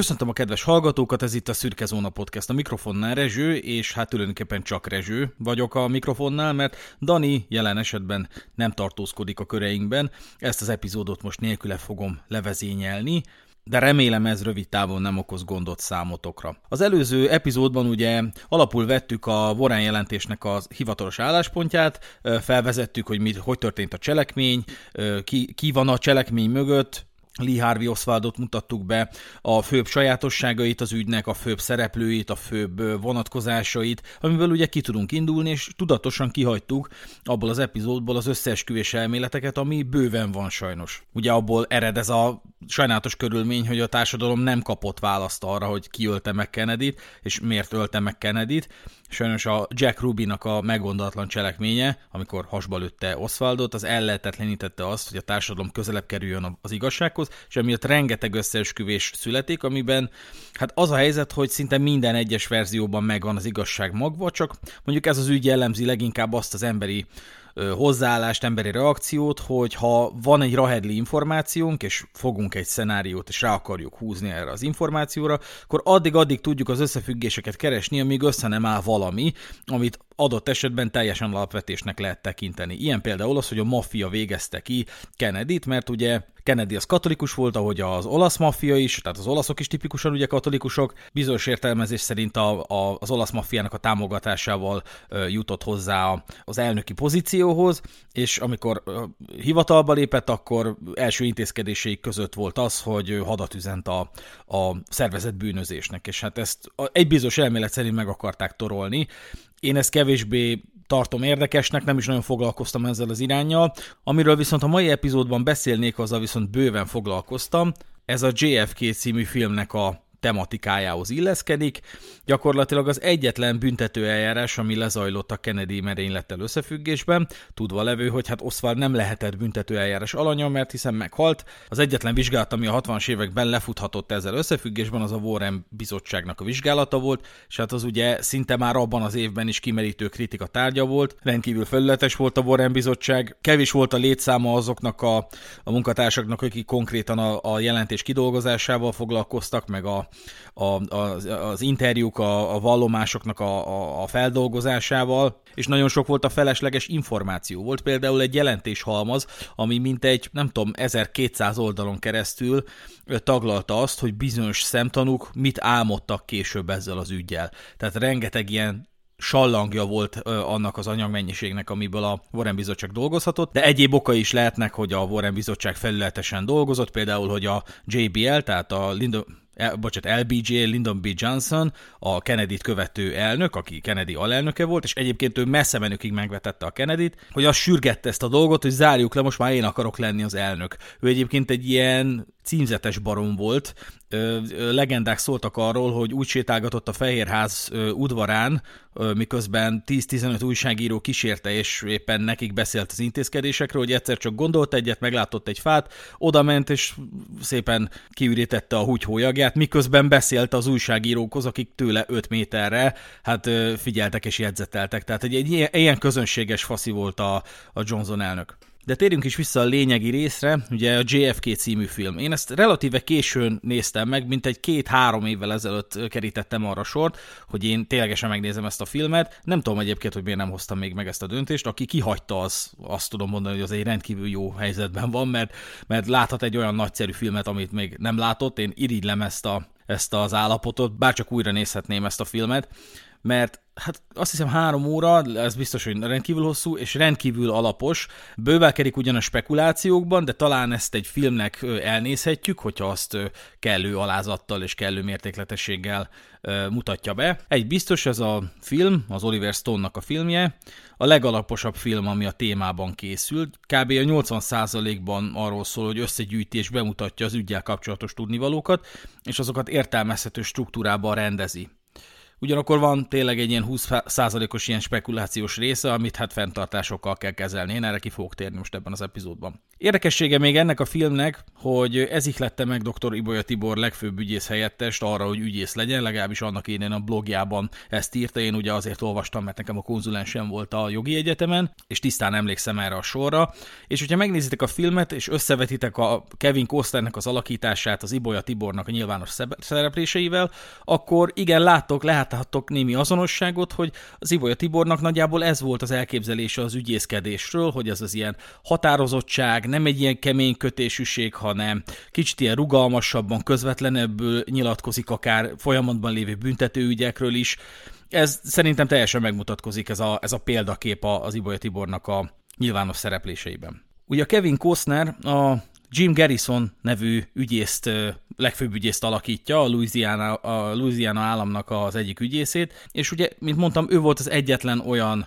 Köszöntöm a kedves hallgatókat, ez itt a Szürke Zóna Podcast. A mikrofonnál Rezső, és hát tulajdonképpen csak Rezső vagyok a mikrofonnál, mert Dani jelen esetben nem tartózkodik a köreinkben. Ezt az epizódot most nélküle fogom levezényelni de remélem ez rövid távon nem okoz gondot számotokra. Az előző epizódban ugye alapul vettük a Warren jelentésnek a hivatalos álláspontját, felvezettük, hogy mit, hogy történt a cselekmény, ki, ki van a cselekmény mögött, Lee Harvey Oswaldot mutattuk be, a főbb sajátosságait az ügynek, a főbb szereplőit, a főbb vonatkozásait, amiből ugye ki tudunk indulni, és tudatosan kihagytuk abból az epizódból az összeesküvés elméleteket, ami bőven van sajnos. Ugye abból ered ez a sajnálatos körülmény, hogy a társadalom nem kapott választ arra, hogy ki ölte meg kennedy és miért ölte meg kennedy Sajnos a Jack Rubynak a meggondolatlan cselekménye, amikor hasba lőtte Oswaldot, az ellehetetlenítette azt, hogy a társadalom közelebb kerüljön az igazsághoz, és emiatt rengeteg összeesküvés születik, amiben hát az a helyzet, hogy szinte minden egyes verzióban megvan az igazság magva, csak mondjuk ez az ügy jellemzi leginkább azt az emberi hozzáállást, emberi reakciót, hogy ha van egy rahedli információnk, és fogunk egy szenáriót, és rá akarjuk húzni erre az információra, akkor addig-addig tudjuk az összefüggéseket keresni, amíg össze nem áll valami, amit adott esetben teljesen alapvetésnek lehet tekinteni. Ilyen például az, hogy a maffia végezte ki Kennedy-t, mert ugye Kennedy az katolikus volt, ahogy az olasz maffia is, tehát az olaszok is tipikusan ugye katolikusok. Bizonyos értelmezés szerint a, a, az olasz maffiának a támogatásával ö, jutott hozzá az elnöki pozícióhoz, és amikor ö, hivatalba lépett, akkor első intézkedéseik között volt az, hogy hadat üzent a, a szervezet bűnözésnek, és hát ezt egy bizonyos elmélet szerint meg akarták torolni. Én ezt kevésbé tartom érdekesnek, nem is nagyon foglalkoztam ezzel az irányjal. Amiről viszont a mai epizódban beszélnék, azzal viszont bőven foglalkoztam. Ez a JFK című filmnek a tematikájához illeszkedik. Gyakorlatilag az egyetlen büntetőeljárás, ami lezajlott a Kennedy merénylettel összefüggésben, tudva levő, hogy hát Oswald nem lehetett büntetőeljárás alanya, mert hiszen meghalt. Az egyetlen vizsgálat, ami a 60-as években lefuthatott ezzel összefüggésben, az a Warren bizottságnak a vizsgálata volt, és hát az ugye szinte már abban az évben is kimerítő kritika tárgya volt. Rendkívül felületes volt a Warren bizottság, kevés volt a létszáma azoknak a, a munkatársaknak, akik konkrétan a, a jelentés kidolgozásával foglalkoztak, meg a, a, az, az interjúk, a, a vallomásoknak a, a, a feldolgozásával, és nagyon sok volt a felesleges információ. Volt például egy jelentéshalmaz, ami mintegy, nem tudom, 1200 oldalon keresztül taglalta azt, hogy bizonyos szemtanúk mit álmodtak később ezzel az ügyjel. Tehát rengeteg ilyen sallangja volt annak az anyagmennyiségnek, amiből a Warren Bizottság dolgozhatott, de egyéb oka is lehetnek, hogy a Warren Bizottság felületesen dolgozott, például, hogy a JBL, tehát a Lyndon, bocsánat, LBJ, Lyndon B. Johnson, a Kennedy-t követő elnök, aki Kennedy alelnöke volt, és egyébként ő messze menőkig megvetette a Kennedy-t, hogy azt sürgette ezt a dolgot, hogy zárjuk le, most már én akarok lenni az elnök. Ő egyébként egy ilyen címzetes barom volt. Legendák szóltak arról, hogy úgy sétálgatott a Fehérház udvarán, miközben 10-15 újságíró kísérte, és éppen nekik beszélt az intézkedésekről, hogy egyszer csak gondolt egyet, meglátott egy fát, oda ment, és szépen kiürítette a húgyhójagját, miközben beszélt az újságírókhoz, akik tőle 5 méterre, hát figyeltek és jegyzeteltek. Tehát egy, egy ilyen közönséges faszi volt a, a Johnson elnök. De térjünk is vissza a lényegi részre, ugye a JFK című film. Én ezt relatíve későn néztem meg, mint egy két-három évvel ezelőtt kerítettem arra sort, hogy én ténylegesen megnézem ezt a filmet. Nem tudom egyébként, hogy miért nem hoztam még meg ezt a döntést. Aki kihagyta, az azt tudom mondani, hogy az egy rendkívül jó helyzetben van, mert, mert láthat egy olyan nagyszerű filmet, amit még nem látott. Én irigylem ezt, a, ezt az állapotot, bárcsak újra nézhetném ezt a filmet mert hát azt hiszem három óra, ez biztos, hogy rendkívül hosszú, és rendkívül alapos. Bővelkedik ugyan a spekulációkban, de talán ezt egy filmnek elnézhetjük, hogyha azt kellő alázattal és kellő mértékletességgel mutatja be. Egy biztos, ez a film, az Oliver Stone-nak a filmje, a legalaposabb film, ami a témában készült. Kb. a 80%-ban arról szól, hogy összegyűjti és bemutatja az ügyel kapcsolatos tudnivalókat, és azokat értelmezhető struktúrában rendezi. Ugyanakkor van tényleg egy ilyen 20%-os ilyen spekulációs része, amit hát fenntartásokkal kell kezelni. Én erre ki fogok térni most ebben az epizódban. Érdekessége még ennek a filmnek, hogy ez ihlette meg dr. Ibolya Tibor legfőbb ügyész helyettest arra, hogy ügyész legyen, legalábbis annak én a blogjában ezt írta, én ugye azért olvastam, mert nekem a konzulensem volt a jogi egyetemen, és tisztán emlékszem erre a sorra, és hogyha megnézitek a filmet, és összevetitek a Kevin Costnernek az alakítását az Ibolya Tibornak a nyilvános szerepléseivel, akkor igen, láttok, láthatok némi azonosságot, hogy az Ibolya Tibornak nagyjából ez volt az elképzelése az ügyészkedésről, hogy ez az ilyen határozottság, nem egy ilyen kemény kötésűség, hanem kicsit ilyen rugalmasabban, közvetlenebbül nyilatkozik akár folyamatban lévő büntetőügyekről is. Ez szerintem teljesen megmutatkozik ez a, ez a példakép az Ibolya Tibornak a nyilvános szerepléseiben. Ugye Kevin Costner a Jim Garrison nevű ügyészt, legfőbb ügyészt alakítja, a Louisiana, a Louisiana államnak az egyik ügyészét, és ugye, mint mondtam, ő volt az egyetlen olyan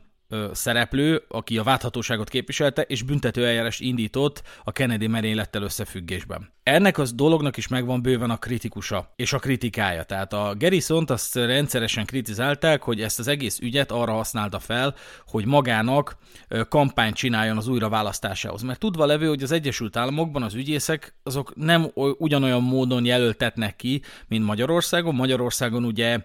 szereplő, aki a válthatóságot képviselte, és büntetőeljárást indított a Kennedy merénylettel összefüggésben. Ennek az dolognak is megvan bőven a kritikusa és a kritikája. Tehát a Garrison-t azt rendszeresen kritizálták, hogy ezt az egész ügyet arra használta fel, hogy magának kampányt csináljon az újraválasztásához. Mert tudva levő, hogy az Egyesült Államokban az ügyészek azok nem ugyanolyan módon jelöltetnek ki, mint Magyarországon. Magyarországon ugye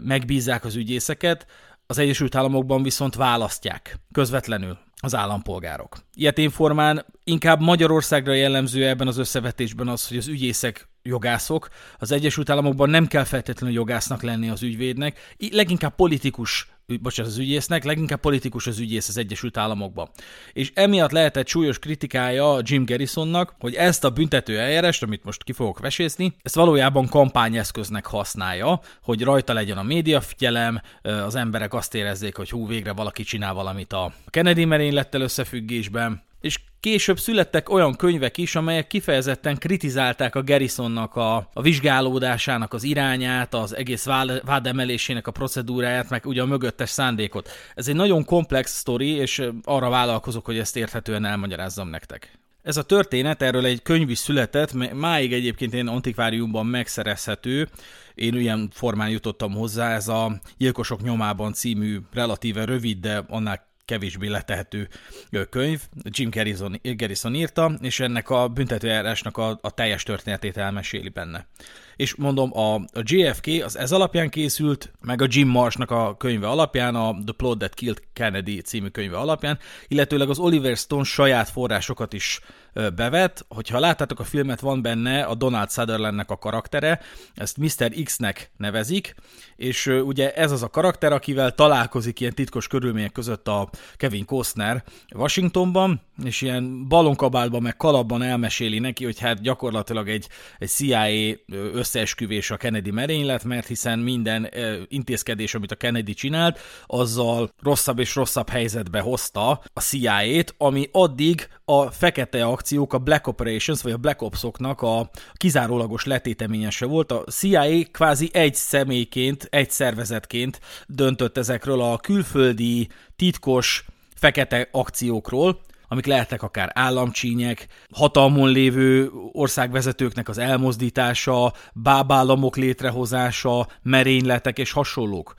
megbízzák az ügyészeket, az Egyesült Államokban viszont választják közvetlenül az állampolgárok. Ilyetén formán inkább Magyarországra jellemző ebben az összevetésben az, hogy az ügyészek jogászok, az Egyesült Államokban nem kell feltétlenül jogásznak lenni az ügyvédnek, leginkább politikus bocsánat, az ügyésznek, leginkább politikus az ügyész az Egyesült Államokban. És emiatt lehetett súlyos kritikája Jim Garrisonnak, hogy ezt a büntető eljárást, amit most ki fogok vesészni, ezt valójában kampányeszköznek használja, hogy rajta legyen a médiafigyelem, az emberek azt érezzék, hogy hú, végre valaki csinál valamit a Kennedy merénylettel összefüggésben, és később születtek olyan könyvek is, amelyek kifejezetten kritizálták a Garrisonnak a, a vizsgálódásának az irányát, az egész vádemelésének a procedúráját, meg ugye a mögöttes szándékot. Ez egy nagyon komplex sztori, és arra vállalkozok, hogy ezt érthetően elmagyarázzam nektek. Ez a történet, erről egy könyv is született, máig egyébként én antikváriumban megszerezhető, én ilyen formán jutottam hozzá, ez a Gyilkosok nyomában című relatíve rövid, de annál kevésbé letehető könyv, Jim Garrison, Garrison írta, és ennek a büntetőjárásnak a, a teljes történetét elmeséli benne. És mondom, a, a JFK az ez alapján készült, meg a Jim Marshnak a könyve alapján, a The Plot That Killed Kennedy című könyve alapján, illetőleg az Oliver Stone saját forrásokat is bevet. Hogyha láttátok a filmet, van benne a Donald Sutherlandnek a karaktere, ezt Mr. X-nek nevezik, és ugye ez az a karakter, akivel találkozik ilyen titkos körülmények között a Kevin Costner Washingtonban, és ilyen balonkabálban meg kalapban elmeséli neki, hogy hát gyakorlatilag egy, egy CIA összeesküvés a Kennedy merénylet, mert hiszen minden intézkedés, amit a Kennedy csinált, azzal rosszabb és rosszabb helyzetbe hozta a CIA-t, ami addig a fekete akciók, a Black Operations, vagy a Black Ops-oknak a kizárólagos letéteményese volt. A CIA kvázi egy személyként, egy szervezetként döntött ezekről a külföldi, titkos, fekete akciókról, amik lehetnek akár államcsínyek, hatalmon lévő országvezetőknek az elmozdítása, bábállamok létrehozása, merényletek és hasonlók.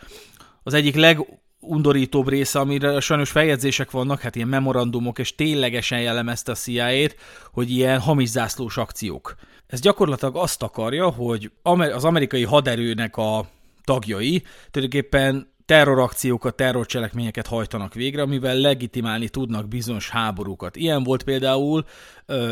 Az egyik leg undorítóbb része, amire sajnos feljegyzések vannak, hát ilyen memorandumok, és ténylegesen jellemezte a CIA-t, hogy ilyen hamis akciók. Ez gyakorlatilag azt akarja, hogy az amerikai haderőnek a tagjai tulajdonképpen terrorakciókat, terrorcselekményeket hajtanak végre, amivel legitimálni tudnak bizonyos háborúkat. Ilyen volt például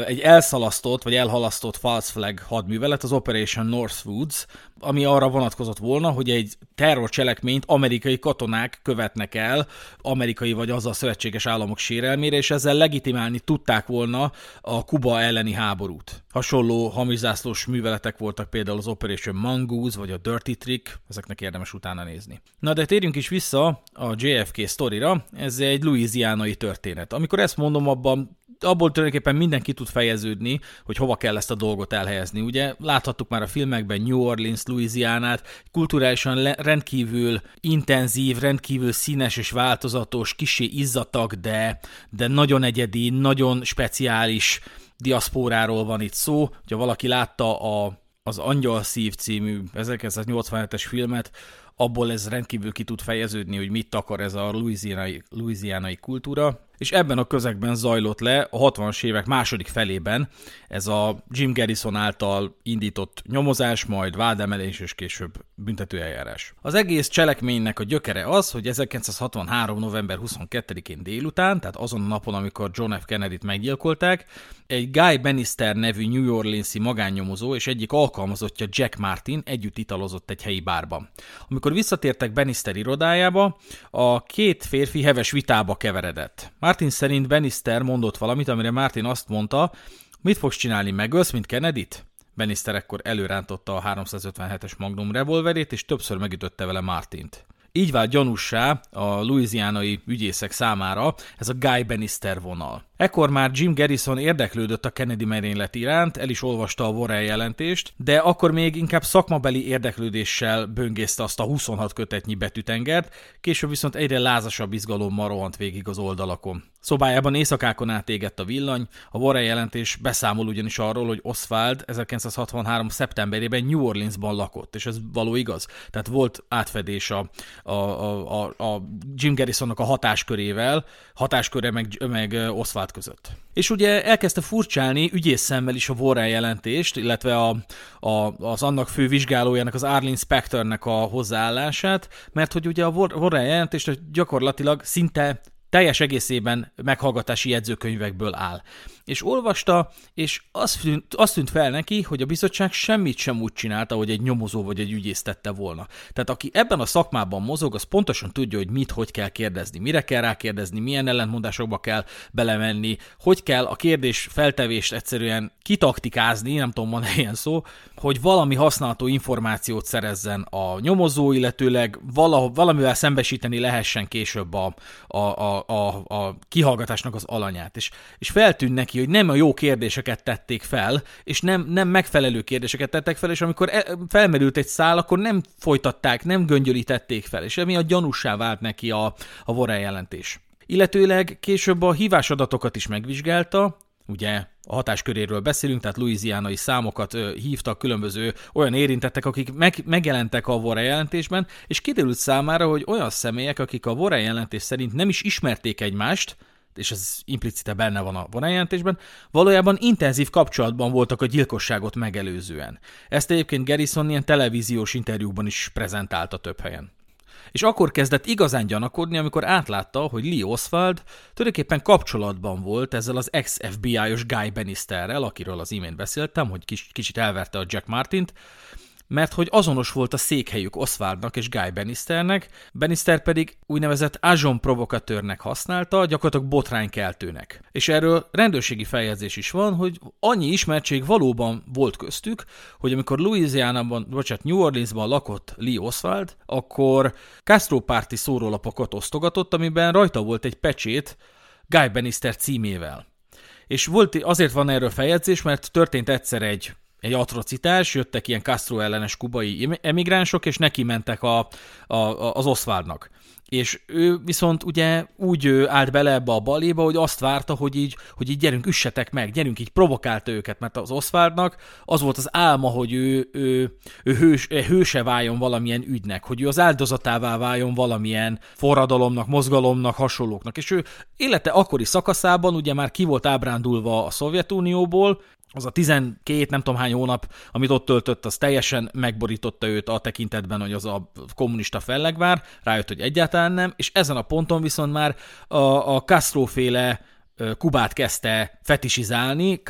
egy elszalasztott vagy elhalasztott false flag hadművelet, az Operation Northwoods, ami arra vonatkozott volna, hogy egy terrorcselekményt amerikai katonák követnek el, amerikai vagy azzal szövetséges államok sérelmére, és ezzel legitimálni tudták volna a Kuba elleni háborút. Hasonló hamizászlós műveletek voltak például az Operation Mongoose vagy a Dirty Trick, ezeknek érdemes utána nézni. Na de térjünk is vissza a JFK sztorira, ez egy louisianai történet. Amikor ezt mondom, abban abból tulajdonképpen mindenki tud fejeződni, hogy hova kell ezt a dolgot elhelyezni. Ugye láthattuk már a filmekben New Orleans, Louisianát, kulturálisan rendkívül intenzív, rendkívül színes és változatos, kisé izzatag, de, de nagyon egyedi, nagyon speciális diaszpóráról van itt szó. Ha valaki látta a, az Angyal Szív című 1987-es filmet, abból ez rendkívül ki tud fejeződni, hogy mit akar ez a louisianai, louisianai kultúra. És ebben a közegben zajlott le a 60-as évek második felében ez a Jim Garrison által indított nyomozás, majd vádemelés és később büntetőeljárás. Az egész cselekménynek a gyökere az, hogy 1963. november 22-én délután, tehát azon a napon, amikor John F. Kennedy-t meggyilkolták, egy Guy Bannister nevű New Orleans-i magánnyomozó és egyik alkalmazottja Jack Martin együtt italozott egy helyi bárban. Amikor visszatértek Bannister irodájába, a két férfi heves vitába keveredett. Martin szerint Bannister mondott valamit, amire Martin azt mondta, mit fogsz csinálni, megölsz, mint Kennedy-t? Bannister ekkor előrántotta a 357-es Magnum revolverét, és többször megütötte vele Martint. Így vált gyanúsá a louisianai ügyészek számára ez a Guy Bannister vonal. Ekkor már Jim Garrison érdeklődött a Kennedy merénylet iránt, el is olvasta a Warren jelentést, de akkor még inkább szakmabeli érdeklődéssel böngészte azt a 26 kötetnyi betűtengert, később viszont egyre lázasabb izgalommal rohant végig az oldalakon. Szobájában éjszakákon átégett a villany, a Warren jelentés beszámol ugyanis arról, hogy Oswald 1963. szeptemberében New Orleansban lakott, és ez való igaz. Tehát volt átfedés a, a, a, a Jim Garrisonnak a hatáskörével, hatásköre meg, meg Oswald vált között. És ugye elkezdte furcsálni ügyész szemmel is a Warren jelentést, illetve a, a, az annak fő vizsgálójának, az Arlene Spectornek a hozzáállását, mert hogy ugye a Warren jelentést gyakorlatilag szinte teljes egészében meghallgatási jegyzőkönyvekből áll és olvasta, és azt tűnt, azt tűnt fel neki, hogy a bizottság semmit sem úgy csinálta, hogy egy nyomozó vagy egy ügyész tette volna. Tehát aki ebben a szakmában mozog, az pontosan tudja, hogy mit, hogy kell kérdezni, mire kell rákérdezni, milyen ellentmondásokba kell belemenni, hogy kell a kérdés feltevést egyszerűen kitaktikázni, nem tudom, van ilyen szó, hogy valami használható információt szerezzen a nyomozó, illetőleg vala, valamivel szembesíteni lehessen később a, a, a, a, a kihallgatásnak az alanyát. És, és feltűnt neki, neki, hogy nem a jó kérdéseket tették fel, és nem, nem megfelelő kérdéseket tettek fel, és amikor e, felmerült egy szál, akkor nem folytatták, nem göngyölítették fel, és emiatt gyanúsá vált neki a, a Warren jelentés. Illetőleg később a hívásadatokat is megvizsgálta, ugye a hatásköréről beszélünk, tehát louisianai számokat ö, hívtak különböző olyan érintettek, akik meg, megjelentek a Warren jelentésben, és kiderült számára, hogy olyan személyek, akik a Warren jelentés szerint nem is ismerték egymást, és ez implicite benne van a vonaljelentésben, valójában intenzív kapcsolatban voltak a gyilkosságot megelőzően. Ezt egyébként Garrison ilyen televíziós interjúban is prezentálta több helyen. És akkor kezdett igazán gyanakodni, amikor átlátta, hogy Lee Oswald tulajdonképpen kapcsolatban volt ezzel az ex-FBI-os Guy Bannisterrel, akiről az imént beszéltem, hogy kicsit elverte a Jack Martint, mert hogy azonos volt a székhelyük Oswaldnak és Guy Bannisternek, Bannister pedig úgynevezett agent provokatőrnek használta, gyakorlatilag botránykeltőnek. És erről rendőrségi feljegyzés is van, hogy annyi ismertség valóban volt köztük, hogy amikor Louisiana-ban, bocsánat, New Orleansban lakott Lee Oswald, akkor Castro párti szórólapokat osztogatott, amiben rajta volt egy pecsét Guy Bannister címével. És volt, azért van erről feljegyzés, mert történt egyszer egy egy atrocitás, jöttek ilyen Castro ellenes kubai emigránsok, és neki mentek a, a, az Oswaldnak. És ő viszont ugye úgy állt bele ebbe a baléba, hogy azt várta, hogy így, hogy így gyerünk, üssetek meg, gyerünk, így provokálta őket, mert az Oswaldnak az volt az álma, hogy ő, ő, ő hős, hőse váljon valamilyen ügynek, hogy ő az áldozatává váljon valamilyen forradalomnak, mozgalomnak, hasonlóknak. És ő élete akkori szakaszában ugye már ki volt ábrándulva a Szovjetunióból, az a 12 nem tudom hány hónap, amit ott töltött, az teljesen megborította őt a tekintetben, hogy az a kommunista fellegvár, rájött, hogy egyáltalán nem, és ezen a ponton viszont már a, a Castro-féle Kubát kezdte fetisizálni,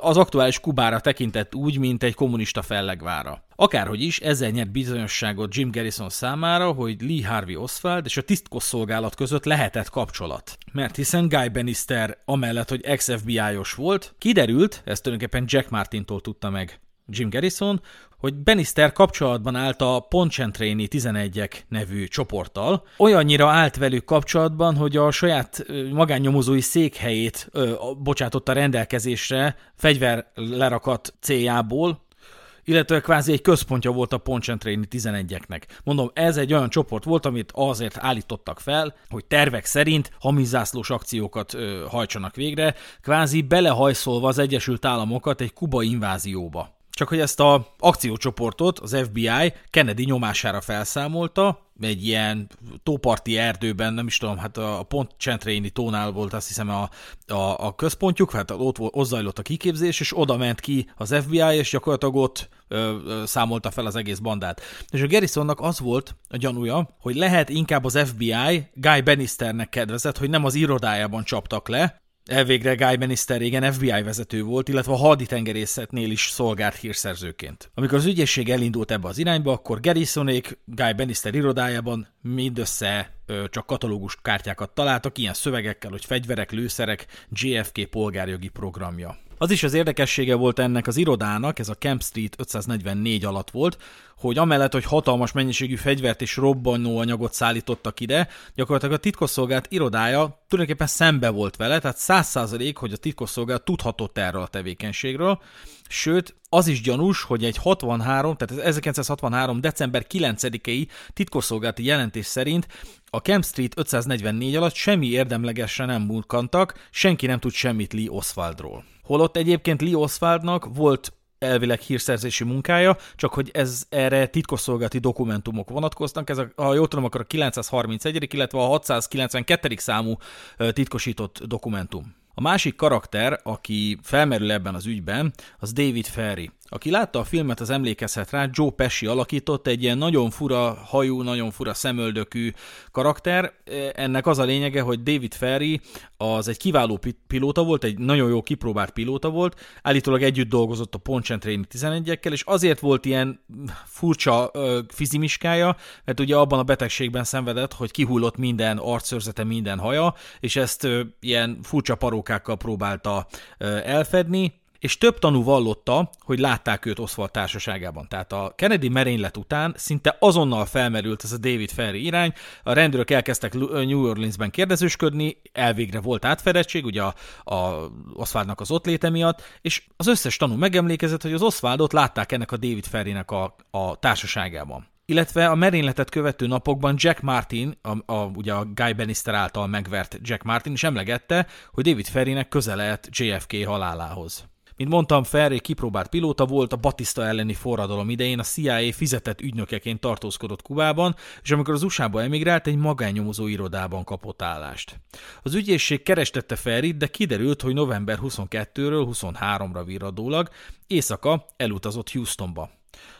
az aktuális Kubára tekintett úgy, mint egy kommunista fellegvára. Akárhogy is, ezzel nyert bizonyosságot Jim Garrison számára, hogy Lee Harvey Oswald és a tisztkosszolgálat között lehetett kapcsolat. Mert hiszen Guy Bannister amellett, hogy ex-FBI-os volt, kiderült, ezt tulajdonképpen Jack Martintól tudta meg Jim Garrison, hogy Bannister kapcsolatban állt a Ponchentréni 11-ek nevű csoporttal. Olyannyira állt velük kapcsolatban, hogy a saját magánnyomozói székhelyét ö, bocsátotta rendelkezésre fegyver lerakat céljából, illetve kvázi egy központja volt a Ponchentréni 11-eknek. Mondom, ez egy olyan csoport volt, amit azért állítottak fel, hogy tervek szerint hamizászlós akciókat ö, hajtsanak végre, kvázi belehajszolva az Egyesült Államokat egy kuba invázióba. Csak hogy ezt a akciócsoportot az FBI Kennedy nyomására felszámolta, egy ilyen tóparti erdőben, nem is tudom, hát a Pont Csentréni tónál volt azt hiszem a, a, a központjuk, hát ott, ott zajlott a kiképzés, és oda ment ki az FBI, és gyakorlatilag ott ö, ö, számolta fel az egész bandát. És a Garrisonnak az volt a gyanúja, hogy lehet inkább az FBI Guy Bannisternek kedvezett, hogy nem az irodájában csaptak le, Elvégre Guy Bannister régen FBI vezető volt, illetve a haditengerészetnél is szolgált hírszerzőként. Amikor az ügyészség elindult ebbe az irányba, akkor Garrisonék Guy Bannister irodájában mindössze ö, csak katalógus kártyákat találtak, ilyen szövegekkel, hogy fegyverek, lőszerek, JFK polgárjogi programja. Az is az érdekessége volt ennek az irodának, ez a Camp Street 544 alatt volt, hogy amellett, hogy hatalmas mennyiségű fegyvert és robbanóanyagot szállítottak ide, gyakorlatilag a titkosszolgált irodája tulajdonképpen szembe volt vele, tehát száz százalék, hogy a titkosszolgálat tudhatott erről a tevékenységről, sőt, az is gyanús, hogy egy 63, tehát ez 1963. december 9-i titkosszolgálati jelentés szerint a Camp Street 544 alatt semmi érdemlegesen nem múlkantak, senki nem tud semmit Lee Oswaldról. Holott egyébként Lee Oswaldnak volt elvileg hírszerzési munkája, csak hogy ez erre titkosszolgálati dokumentumok vonatkoznak. Ez, a, ha jól tudom, akkor a 931. illetve a 692. számú titkosított dokumentum. A másik karakter, aki felmerül ebben az ügyben, az David Ferry. Aki látta a filmet, az emlékezhet rá, Joe Pesci alakított egy ilyen nagyon fura hajú, nagyon fura szemöldökű karakter. Ennek az a lényege, hogy David Ferry az egy kiváló pilóta volt, egy nagyon jó kipróbált pilóta volt, állítólag együtt dolgozott a Pontchentraini 11-ekkel, és azért volt ilyen furcsa fizimiskája, mert ugye abban a betegségben szenvedett, hogy kihullott minden arcszörzete, minden haja, és ezt ilyen furcsa parókákkal próbálta elfedni, és több tanú vallotta, hogy látták őt Oswald társaságában. Tehát a Kennedy merénylet után szinte azonnal felmerült ez a David Ferry irány, a rendőrök elkezdtek New Orleansben kérdezősködni, elvégre volt átfedettség, ugye a, a Oswaldnak az ott léte miatt, és az összes tanú megemlékezett, hogy az Oswaldot látták ennek a David Ferrynek a, a társaságában illetve a merényletet követő napokban Jack Martin, a, a, ugye a Guy Bannister által megvert Jack Martin is emlegette, hogy David Ferrynek köze lehet JFK halálához. Mint mondtam, Ferré kipróbált pilóta volt, a Batista elleni forradalom idején a CIA fizetett ügynökeként tartózkodott Kubában, és amikor az USA-ba emigrált, egy magánnyomozó irodában kapott állást. Az ügyészség kerestette Ferrit, de kiderült, hogy november 22-ről 23-ra virradólag éjszaka elutazott Houstonba.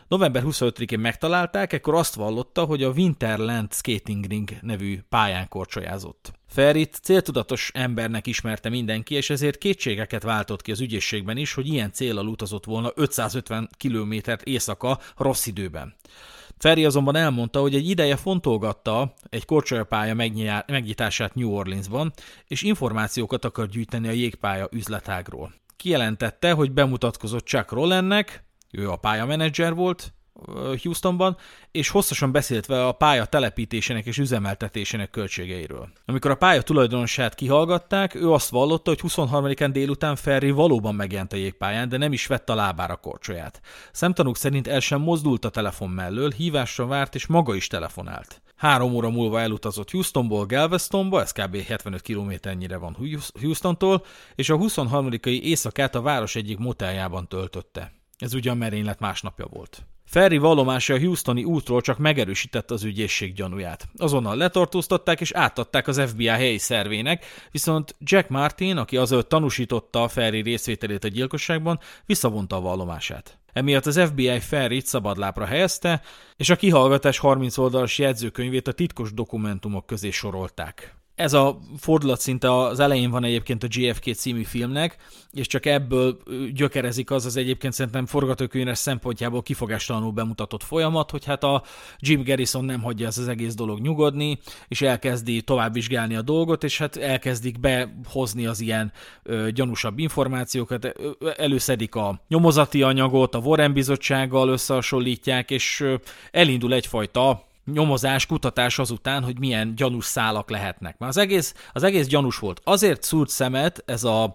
November 25-én megtalálták, ekkor azt vallotta, hogy a Winterland Skating Ring nevű pályán korcsolyázott. Ferit céltudatos embernek ismerte mindenki, és ezért kétségeket váltott ki az ügyészségben is, hogy ilyen célral utazott volna 550 kilométert éjszaka rossz időben. azonban elmondta, hogy egy ideje fontolgatta egy korcsolyapálya megnyitását New Orleansban, és információkat akar gyűjteni a jégpálya üzletágról. Kijelentette, hogy bemutatkozott Chuck Rollennek, ő a pályamenedzser volt Houstonban, és hosszasan beszélt vele a pálya telepítésének és üzemeltetésének költségeiről. Amikor a pálya tulajdonosát kihallgatták, ő azt vallotta, hogy 23-án délután Ferry valóban megjelent a jégpályán, de nem is vette a lábára korcsolyát. Szemtanúk szerint el sem mozdult a telefon mellől, hívásra várt és maga is telefonált. Három óra múlva elutazott Houstonból Galvestonba, ez kb. 75 kilométernyire van Houstontól, és a 23. éjszakát a város egyik moteljában töltötte. Ez ugyan merénylet másnapja volt. Ferry vallomása a Houstoni útról csak megerősítette az ügyészség gyanúját. Azonnal letartóztatták és átadták az FBI helyi szervének, viszont Jack Martin, aki azelőtt tanúsította a Ferry részvételét a gyilkosságban, visszavonta a vallomását. Emiatt az FBI Ferrit szabadlábra helyezte, és a kihallgatás 30 oldalas jegyzőkönyvét a titkos dokumentumok közé sorolták ez a fordulat szinte az elején van egyébként a JFK című filmnek, és csak ebből gyökerezik az az egyébként szerintem forgatókönyves szempontjából kifogástalanul bemutatott folyamat, hogy hát a Jim Garrison nem hagyja ez az egész dolog nyugodni, és elkezdi tovább vizsgálni a dolgot, és hát elkezdik behozni az ilyen ö, gyanúsabb információkat, előszedik a nyomozati anyagot, a Warren bizottsággal összehasonlítják, és ö, elindul egyfajta nyomozás, kutatás azután, hogy milyen gyanús szálak lehetnek. Mert az egész, az egész gyanús volt. Azért szúrt szemet ez a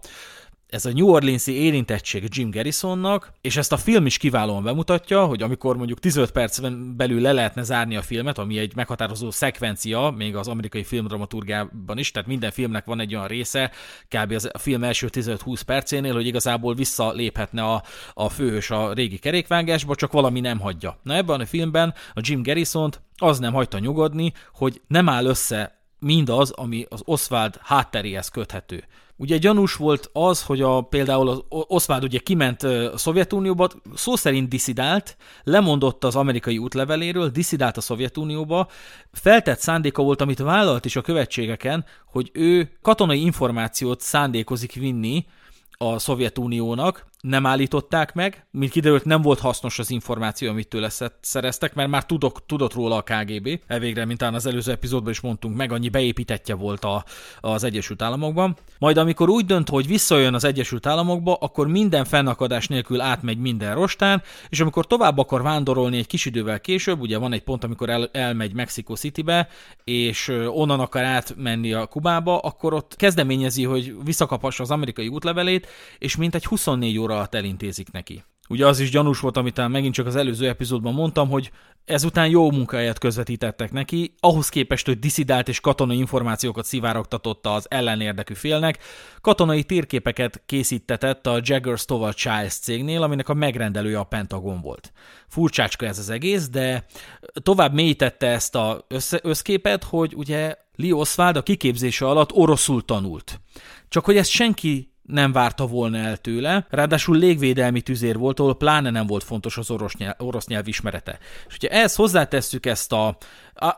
ez a New Orleans-i érintettség Jim Garrisonnak, és ezt a film is kiválóan bemutatja, hogy amikor mondjuk 15 percben belül le lehetne zárni a filmet, ami egy meghatározó szekvencia, még az amerikai filmdramaturgiában is, tehát minden filmnek van egy olyan része, kb. A film első 15-20 percénél, hogy igazából visszaléphetne a, a főhős a régi kerékvágásba, csak valami nem hagyja. Na ebben a filmben a Jim Garrison az nem hagyta nyugodni, hogy nem áll össze mindaz, ami az Oswald hátteréhez köthető. Ugye gyanús volt az, hogy a, például az Oswald ugye kiment a Szovjetunióba, szó szerint diszidált, lemondott az amerikai útleveléről, diszidált a Szovjetunióba, feltett szándéka volt, amit vállalt is a követségeken, hogy ő katonai információt szándékozik vinni a Szovjetuniónak, nem állították meg, mint kiderült nem volt hasznos az információ, amit tőle szereztek, mert már tudok, tudott róla a KGB, elvégre, mint az előző epizódban is mondtunk, meg annyi beépítetje volt a, az Egyesült Államokban. Majd amikor úgy dönt, hogy visszajön az Egyesült Államokba, akkor minden fennakadás nélkül átmegy minden rostán, és amikor tovább akar vándorolni egy kis idővel később, ugye van egy pont, amikor el, elmegy Mexico Citybe, és onnan akar átmenni a Kubába, akkor ott kezdeményezi, hogy visszakapassa az amerikai útlevelét, és mint egy 24 óra alatt elintézik neki. Ugye az is gyanús volt, amit megint csak az előző epizódban mondtam, hogy ezután jó munkáját közvetítettek neki, ahhoz képest, hogy diszidált és katonai információkat szivárogtatott az ellenérdekű félnek, katonai térképeket készítetett a Jagger Stovall Childs cégnél, aminek a megrendelője a Pentagon volt. Furcsácska ez az egész, de tovább mélyítette ezt a össze- összképet, hogy ugye Lee Oswald a kiképzése alatt oroszul tanult. Csak hogy ezt senki nem várta volna el tőle, ráadásul légvédelmi tüzér volt, ahol pláne nem volt fontos az orosz nyelv, orosz nyelv ismerete. És hogyha ehhez hozzátesszük ezt a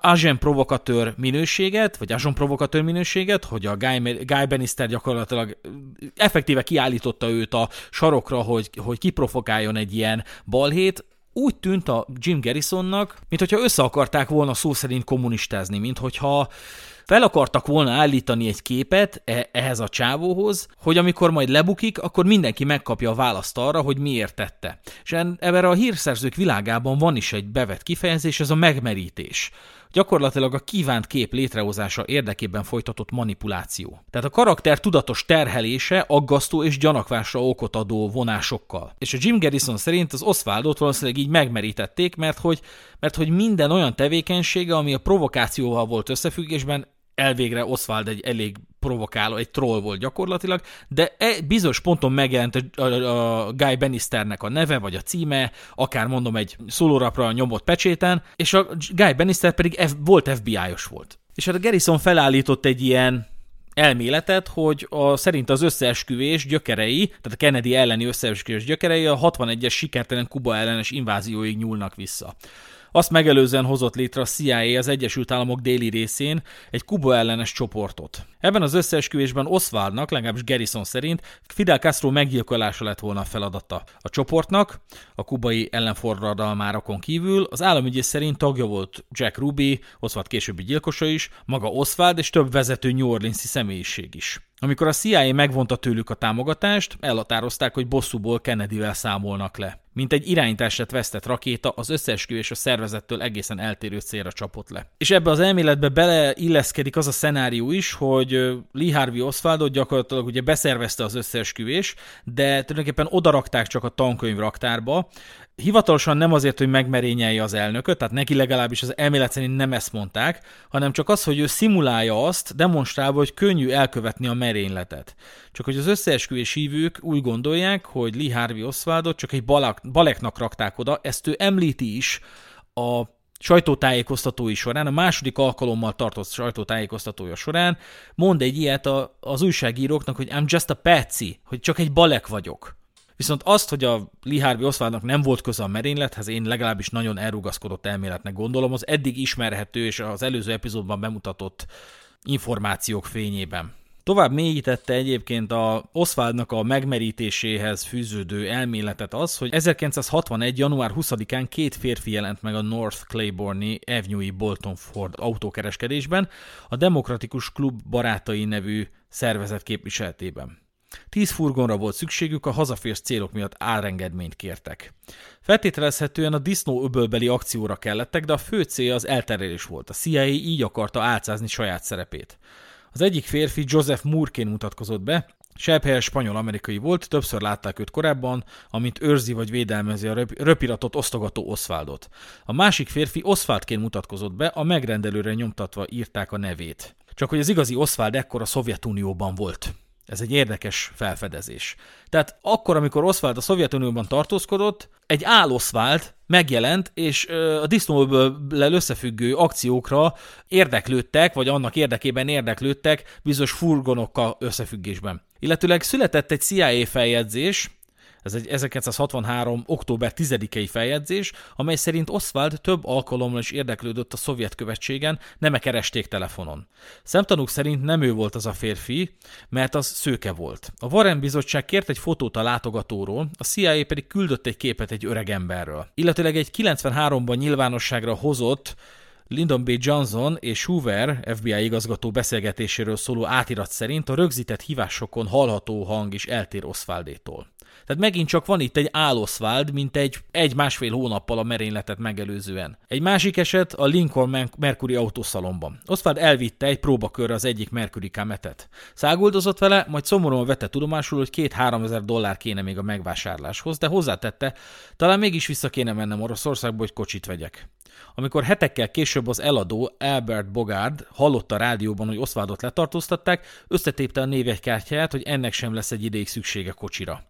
agent provokatőr minőséget, vagy agent provokatőr minőséget, hogy a Guy, Guy Bannister gyakorlatilag effektíve kiállította őt a sarokra, hogy, hogy kiprovokáljon egy ilyen balhét, úgy tűnt a Jim Garrisonnak, mintha össze akarták volna szó szerint kommunistázni, mint hogyha fel akartak volna állítani egy képet e- ehhez a csávóhoz, hogy amikor majd lebukik, akkor mindenki megkapja a választ arra, hogy miért tette. És ebben a hírszerzők világában van is egy bevett kifejezés, ez a megmerítés gyakorlatilag a kívánt kép létrehozása érdekében folytatott manipuláció. Tehát a karakter tudatos terhelése aggasztó és gyanakvásra okot adó vonásokkal. És a Jim Garrison szerint az Oswaldot valószínűleg így megmerítették, mert hogy, mert hogy minden olyan tevékenysége, ami a provokációval volt összefüggésben, elvégre Oswald egy elég provokáló, egy troll volt gyakorlatilag, de e bizonyos ponton megjelent a, a, a Guy Bannisternek a neve, vagy a címe, akár mondom egy szólórapra nyomott pecséten, és a Guy Bannister pedig F, volt FBI-os volt. És hát a Garrison felállított egy ilyen elméletet, hogy a, szerint az összeesküvés gyökerei, tehát a Kennedy elleni összeesküvés gyökerei a 61-es sikertelen Kuba ellenes invázióig nyúlnak vissza. Azt megelőzően hozott létre a CIA az Egyesült Államok déli részén egy Kuba ellenes csoportot. Ebben az összeesküvésben Oswaldnak, legalábbis Garrison szerint Fidel Castro meggyilkolása lett volna a feladata. A csoportnak, a kubai ellenforradalmárokon kívül az államügyész szerint tagja volt Jack Ruby, Oswald későbbi gyilkosa is, maga Oswald és több vezető New Orleans-i személyiség is. Amikor a CIA megvonta tőlük a támogatást, elhatározták, hogy bosszúból Kennedyvel számolnak le. Mint egy irányítását vesztett rakéta, az összeesküvés a szervezettől egészen eltérő célra csapott le. És ebbe az elméletbe beleilleszkedik az a szenárió is, hogy Lee Harvey Oswaldot gyakorlatilag ugye beszervezte az összeesküvés, de tulajdonképpen odarakták csak a tankönyv raktárba, hivatalosan nem azért, hogy megmerényelje az elnököt, tehát neki legalábbis az elmélet szerint nem ezt mondták, hanem csak az, hogy ő szimulálja azt, demonstrálva, hogy könnyű elkövetni a merényletet. Csak hogy az összeesküvés hívők úgy gondolják, hogy Lee Harvey Oswaldot csak egy balak, baleknak rakták oda, ezt ő említi is a sajtótájékoztatói során, a második alkalommal tartott sajtótájékoztatója során mond egy ilyet a, az újságíróknak, hogy I'm just a patsy, hogy csak egy balek vagyok. Viszont azt, hogy a Lee Harvey Oswaldnak nem volt köze a merénylethez, én legalábbis nagyon elrugaszkodott elméletnek gondolom, az eddig ismerhető és az előző epizódban bemutatott információk fényében. Tovább mélyítette egyébként a Oswaldnak a megmerítéséhez fűződő elméletet az, hogy 1961. január 20-án két férfi jelent meg a North Claiborne Avenue-i Bolton Ford autókereskedésben a Demokratikus Klub Barátai nevű szervezet képviseletében. Tíz furgonra volt szükségük, a hazaférsz célok miatt árengedményt kértek. Feltételezhetően a disznó öbölbeli akcióra kellettek, de a fő cél az elterelés volt. A CIA így akarta álcázni saját szerepét. Az egyik férfi Joseph Moorként mutatkozott be, Sebhelyes spanyol-amerikai volt, többször látták őt korábban, amint őrzi vagy védelmezi a röpiratot osztogató Oswaldot. A másik férfi Oswaldként mutatkozott be, a megrendelőre nyomtatva írták a nevét. Csak hogy az igazi Oswald ekkor a Szovjetunióban volt. Ez egy érdekes felfedezés. Tehát akkor, amikor Oswald a Szovjetunióban tartózkodott, egy Oswald megjelent, és a disznóból összefüggő akciókra érdeklődtek, vagy annak érdekében érdeklődtek bizonyos furgonokkal összefüggésben. Illetőleg született egy CIA feljegyzés, ez egy 1963. október 10-i feljegyzés, amely szerint Oswald több alkalommal is érdeklődött a szovjet követségen, nem -e keresték telefonon. Szemtanúk szerint nem ő volt az a férfi, mert az szőke volt. A Warren bizottság kért egy fotót a látogatóról, a CIA pedig küldött egy képet egy öreg emberről. Illetőleg egy 93-ban nyilvánosságra hozott Lyndon B. Johnson és Hoover FBI igazgató beszélgetéséről szóló átirat szerint a rögzített hívásokon hallható hang is eltér Oswaldétól. Tehát megint csak van itt egy Áloszváld, mint egy egy-másfél hónappal a merényletet megelőzően. Egy másik eset a Lincoln Mercury autószalomban. Oswald elvitte egy próbakörre az egyik Mercury kametet. Száguldozott vele, majd szomorúan vette tudomásul, hogy két-három ezer dollár kéne még a megvásárláshoz, de hozzátette, talán mégis vissza kéne mennem Oroszországba, hogy kocsit vegyek. Amikor hetekkel később az eladó Albert Bogard hallotta a rádióban, hogy Oswaldot letartóztatták, összetépte a névegykártyáját, hogy ennek sem lesz egy ideig szüksége kocsira.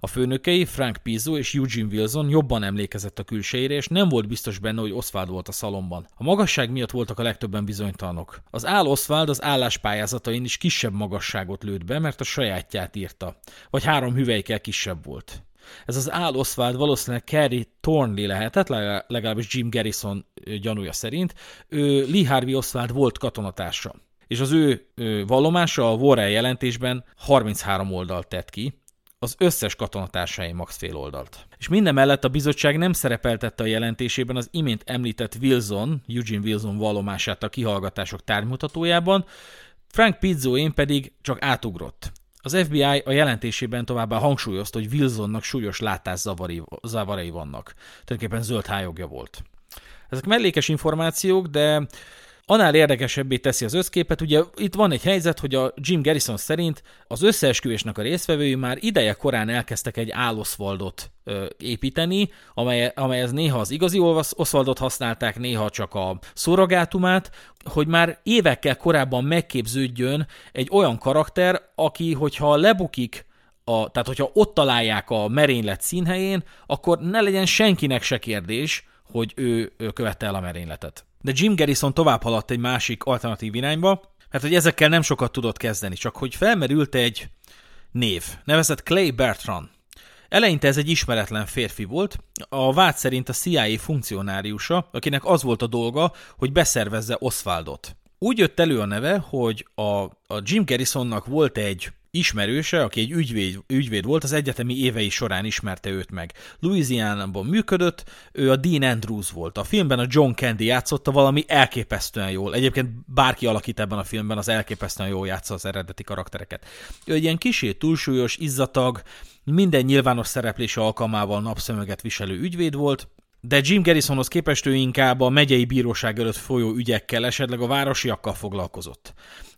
A főnökei, Frank Pizzo és Eugene Wilson jobban emlékezett a külsejére, és nem volt biztos benne, hogy Oswald volt a szalomban. A magasság miatt voltak a legtöbben bizonytalanok. Az áll Oswald az álláspályázatain is kisebb magasságot lőtt be, mert a sajátját írta. Vagy három hüvelykkel kisebb volt. Ez az áll Oswald valószínűleg Kerry Thornley lehetett, legalábbis Jim Garrison gyanúja szerint. Ő Lee Harvey Oswald volt katonatársa. És az ő vallomása a Warren jelentésben 33 oldalt tett ki, az összes katonatársai max fél oldalt. És minden mellett a bizottság nem szerepeltette a jelentésében az imént említett Wilson, Eugene Wilson vallomását a kihallgatások tárgymutatójában, Frank Pizzoén pedig csak átugrott. Az FBI a jelentésében továbbá hangsúlyozta, hogy Wilsonnak súlyos látászavarai vannak. Tulajdonképpen zöld hájogja volt. Ezek mellékes információk, de Annál érdekesebbé teszi az összképet, ugye itt van egy helyzet, hogy a Jim Garrison szerint az összeesküvésnek a résztvevői már ideje korán elkezdtek egy Áloszvaldot építeni, amely, amelyhez néha az igazi Oswaldot használták, néha csak a szorogátumát, hogy már évekkel korábban megképződjön egy olyan karakter, aki, hogyha lebukik a, tehát hogyha ott találják a merénylet színhelyén, akkor ne legyen senkinek se kérdés, hogy ő, követte el a merényletet. De Jim Garrison tovább haladt egy másik alternatív irányba, mert hogy ezekkel nem sokat tudott kezdeni, csak hogy felmerült egy név, nevezett Clay Bertrand. Eleinte ez egy ismeretlen férfi volt, a vád szerint a CIA funkcionáriusa, akinek az volt a dolga, hogy beszervezze Oswaldot. Úgy jött elő a neve, hogy a, a Jim Garrisonnak volt egy ismerőse, aki egy ügyvéd, ügyvéd volt, az egyetemi évei során ismerte őt meg. Louisiana-ban működött, ő a Dean Andrews volt. A filmben a John Candy játszotta valami elképesztően jól. Egyébként bárki alakít ebben a filmben, az elképesztően jól játsza az eredeti karaktereket. Ő egy ilyen kisé túlsúlyos, izzatag, minden nyilvános szereplése alkalmával napszömeget viselő ügyvéd volt, de Jim Garrisonhoz képest ő inkább a megyei bíróság előtt folyó ügyekkel, esetleg a városiakkal foglalkozott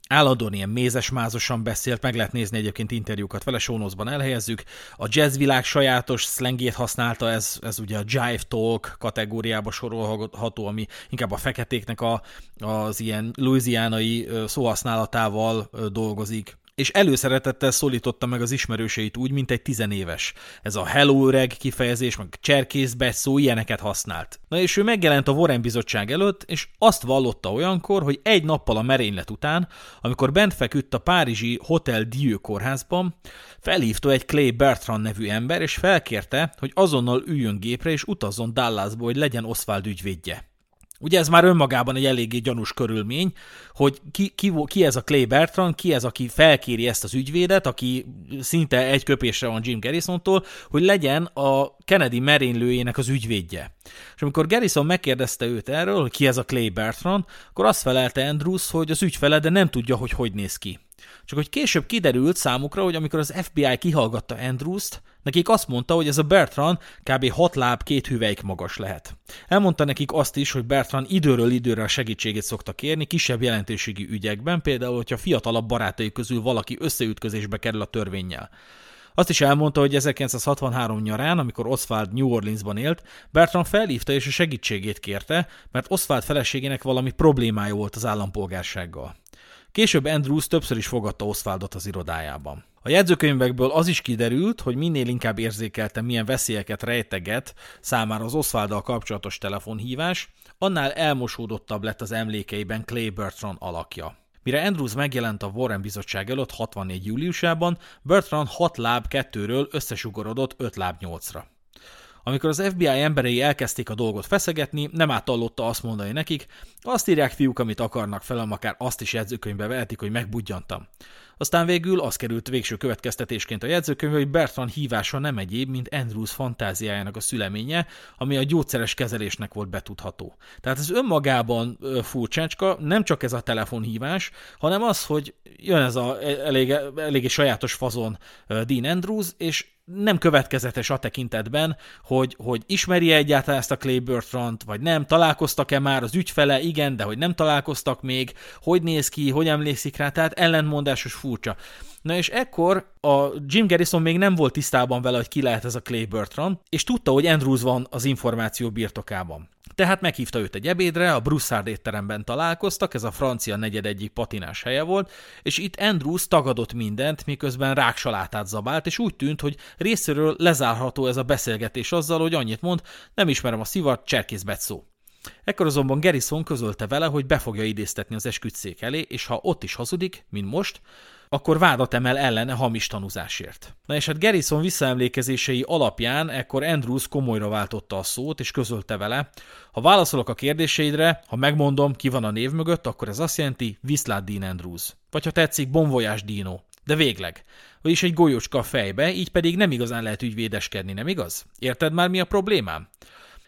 állandóan ilyen mézesmázosan beszélt, meg lehet nézni egyébként interjúkat vele, sónozban elhelyezzük. A jazzvilág sajátos szlengét használta, ez, ez ugye a jive talk kategóriába sorolható, ami inkább a feketéknek a, az ilyen louisianai szóhasználatával dolgozik és előszeretettel szólította meg az ismerőseit úgy, mint egy tizenéves. Ez a hello öreg kifejezés, meg cserkészbe szó, ilyeneket használt. Na és ő megjelent a Warren bizottság előtt, és azt vallotta olyankor, hogy egy nappal a merénylet után, amikor bent feküdt a párizsi Hotel Dieu kórházban, felhívta egy Clay Bertrand nevű ember, és felkérte, hogy azonnal üljön gépre és utazzon Dallasba, hogy legyen Oswald ügyvédje. Ugye ez már önmagában egy eléggé gyanús körülmény, hogy ki, ki, ki ez a Clay Bertrand, ki ez, aki felkéri ezt az ügyvédet, aki szinte egy köpésre van Jim Garrisontól, hogy legyen a Kennedy merénylőjének az ügyvédje. És amikor Garrison megkérdezte őt erről, hogy ki ez a Clay Bertrand, akkor azt felelte Andrews, hogy az ügyfele, de nem tudja, hogy hogy néz ki. Csak hogy később kiderült számukra, hogy amikor az FBI kihallgatta Andrews-t, Nekik azt mondta, hogy ez a Bertrand kb. 6 láb, két hüvelyk magas lehet. Elmondta nekik azt is, hogy Bertrand időről időre a segítségét szokta kérni kisebb jelentőségi ügyekben, például, hogyha fiatalabb barátai közül valaki összeütközésbe kerül a törvényjel. Azt is elmondta, hogy 1963 nyarán, amikor Oswald New Orleansban élt, Bertrand felhívta és a segítségét kérte, mert Oswald feleségének valami problémája volt az állampolgársággal. Később Andrews többször is fogadta Oswaldot az irodájában. A jegyzőkönyvekből az is kiderült, hogy minél inkább érzékelte, milyen veszélyeket rejteget számára az Oswalddal kapcsolatos telefonhívás, annál elmosódottabb lett az emlékeiben Clay Bertrand alakja. Mire Andrews megjelent a Warren bizottság előtt 64. júliusában, Bertrand 6 láb 2-ről összesugorodott 5 láb 8-ra. Amikor az FBI emberei elkezdték a dolgot feszegetni, nem átallotta azt mondani nekik, azt írják fiúk, amit akarnak felem, akár azt is jegyzőkönyvbe vehetik, hogy megbudjantam. Aztán végül az került végső következtetésként a jegyzőkönyvbe, hogy Bertrand hívása nem egyéb, mint Andrews fantáziájának a szüleménye, ami a gyógyszeres kezelésnek volt betudható. Tehát ez önmagában furcsácska, nem csak ez a telefonhívás, hanem az, hogy jön ez a e, elég, sajátos fazon Dean Andrews, és nem következetes a tekintetben, hogy, hogy ismeri -e egyáltalán ezt a Clay Bertrand, vagy nem, találkoztak-e már az ügyfele, igen, de hogy nem találkoztak még, hogy néz ki, hogy emlékszik rá, tehát ellentmondásos furcsa. Na és ekkor a Jim Garrison még nem volt tisztában vele, hogy ki lehet ez a Clay Bertrand, és tudta, hogy Andrews van az információ birtokában. Tehát meghívta őt egy ebédre, a Broussard étteremben találkoztak, ez a francia negyed egyik patinás helye volt, és itt Andrews tagadott mindent, miközben ráksalátát zabált, és úgy tűnt, hogy részéről lezárható ez a beszélgetés azzal, hogy annyit mond, nem ismerem a szivat, cserkész szó. Ekkor azonban Garrison közölte vele, hogy be fogja idéztetni az esküdszék elé, és ha ott is hazudik, mint most, akkor vádat emel ellene hamis tanúzásért. Na és hát Garrison visszaemlékezései alapján ekkor Andrews komolyra váltotta a szót, és közölte vele, ha válaszolok a kérdéseidre, ha megmondom, ki van a név mögött, akkor ez azt jelenti, viszlát Dean Andrews. Vagy ha tetszik, bonvoyás Dino. De végleg. Vagyis egy golyócska a fejbe, így pedig nem igazán lehet ügyvédeskedni, nem igaz? Érted már mi a problémám?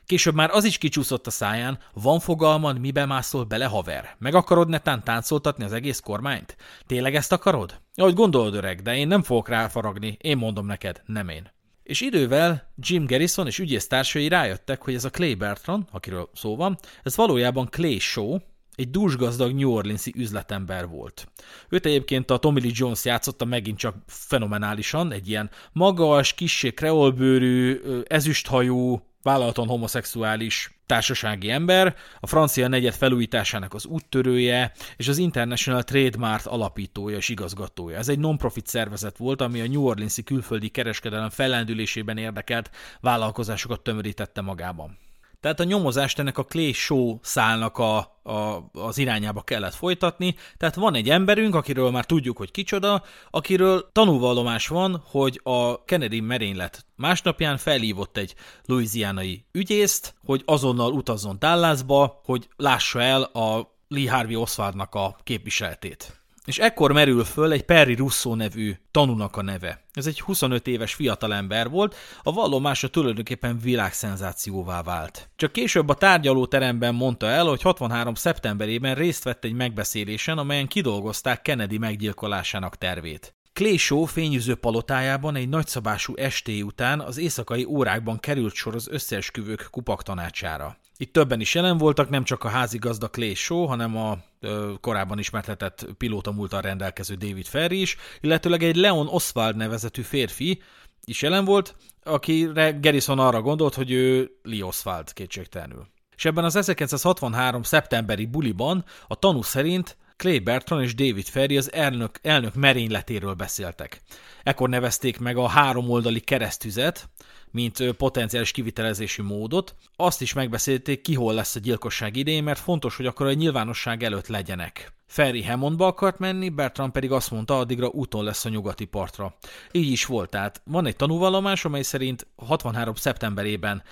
Később már az is kicsúszott a száján, van fogalmad, mibe mászol bele, haver? Meg akarod netán táncoltatni az egész kormányt? Tényleg ezt akarod? Ahogy gondolod, öreg, de én nem fogok ráfaragni, én mondom neked, nem én. És idővel Jim Garrison és ügyésztársai rájöttek, hogy ez a Clay Bertrand, akiről szó van, ez valójában Clay Shaw, egy dúsgazdag New Orleans-i üzletember volt. Őt egyébként a Tommy Lee Jones játszotta megint csak fenomenálisan, egy ilyen magas, kissé kreolbőrű, ezüsthajú, vállalaton homoszexuális társasági ember, a francia negyed felújításának az úttörője, és az International Trademark alapítója és igazgatója. Ez egy non-profit szervezet volt, ami a New Orleans-i külföldi kereskedelem fellendülésében érdekelt vállalkozásokat tömörítette magában. Tehát a nyomozást ennek a Clay Show szálnak a, a, az irányába kellett folytatni. Tehát van egy emberünk, akiről már tudjuk, hogy kicsoda, akiről tanúvallomás van, hogy a Kennedy merénylet másnapján felhívott egy louisianai ügyészt, hogy azonnal utazzon Dallasba, hogy lássa el a Lee Harvey Oswaldnak a képviseletét. És ekkor merül föl egy Perry Russo nevű tanúnak a neve. Ez egy 25 éves fiatalember volt, a vallomása tulajdonképpen világszenzációvá vált. Csak később a tárgyalóteremben mondta el, hogy 63. szeptemberében részt vett egy megbeszélésen, amelyen kidolgozták Kennedy meggyilkolásának tervét. Klésó fényűző palotájában egy nagyszabású esté után az éjszakai órákban került sor az összeesküvők kupak tanácsára. Itt többen is jelen voltak, nem csak a házigazda Clay Shaw, hanem a ö, korábban ismertetett pilóta múltal rendelkező David Ferry is, illetőleg egy Leon Oswald nevezetű férfi is jelen volt, akire Garrison arra gondolt, hogy ő Lee Oswald kétségtelenül. És ebben az 1963. szeptemberi buliban a tanú szerint Clay Bertrand és David Ferry az elnök, elnök merényletéről beszéltek. Ekkor nevezték meg a három oldali keresztüzet, mint potenciális kivitelezési módot. Azt is megbeszélték, ki hol lesz a gyilkosság idején, mert fontos, hogy akkor a nyilvánosság előtt legyenek. Ferry Hammondba akart menni, Bertrand pedig azt mondta, addigra úton lesz a nyugati partra. Így is volt, tehát van egy tanúvallomás, amely szerint 63. szeptemberében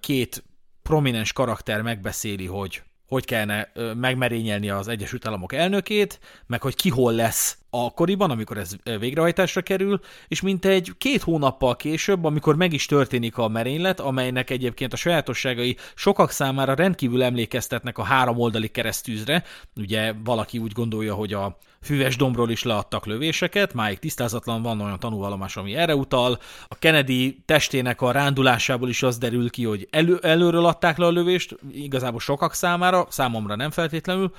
két prominens karakter megbeszéli, hogy hogy kellene megmerényelni az Egyesült Államok elnökét, meg hogy ki hol lesz akkoriban, amikor ez végrehajtásra kerül, és mint egy két hónappal később, amikor meg is történik a merénylet, amelynek egyébként a sajátosságai sokak számára rendkívül emlékeztetnek a három oldali keresztűzre. Ugye valaki úgy gondolja, hogy a füves dombról is leadtak lövéseket, máig tisztázatlan van olyan tanúvallomás, ami erre utal. A Kennedy testének a rándulásából is az derül ki, hogy elő, előről adták le a lövést, igazából sokak számára, számomra nem feltétlenül,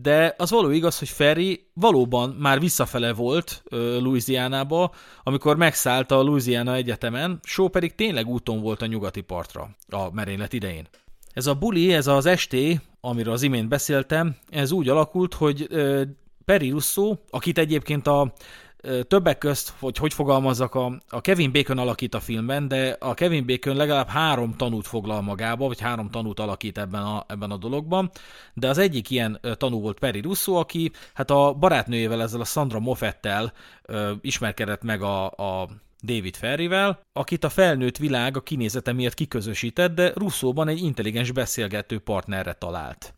de az való igaz, hogy Ferry valóban már visszafele volt Louisianába, amikor megszállt a Louisiana Egyetemen, Shaw pedig tényleg úton volt a nyugati partra a merénylet idején. Ez a buli, ez az esté, amiről az imént beszéltem, ez úgy alakult, hogy Perry Russo, akit egyébként a többek közt, hogy hogy fogalmazzak, a, a Kevin Bacon alakít a filmben, de a Kevin Bacon legalább három tanút foglal magába, vagy három tanút alakít ebben a, ebben a dologban, de az egyik ilyen tanú volt Perry Russo, aki hát a barátnőjével, ezzel a Sandra Moffettel ö, ismerkedett meg a, a David Ferrivel, akit a felnőtt világ a kinézete miatt kiközösített, de Russzóban egy intelligens beszélgető partnerre talált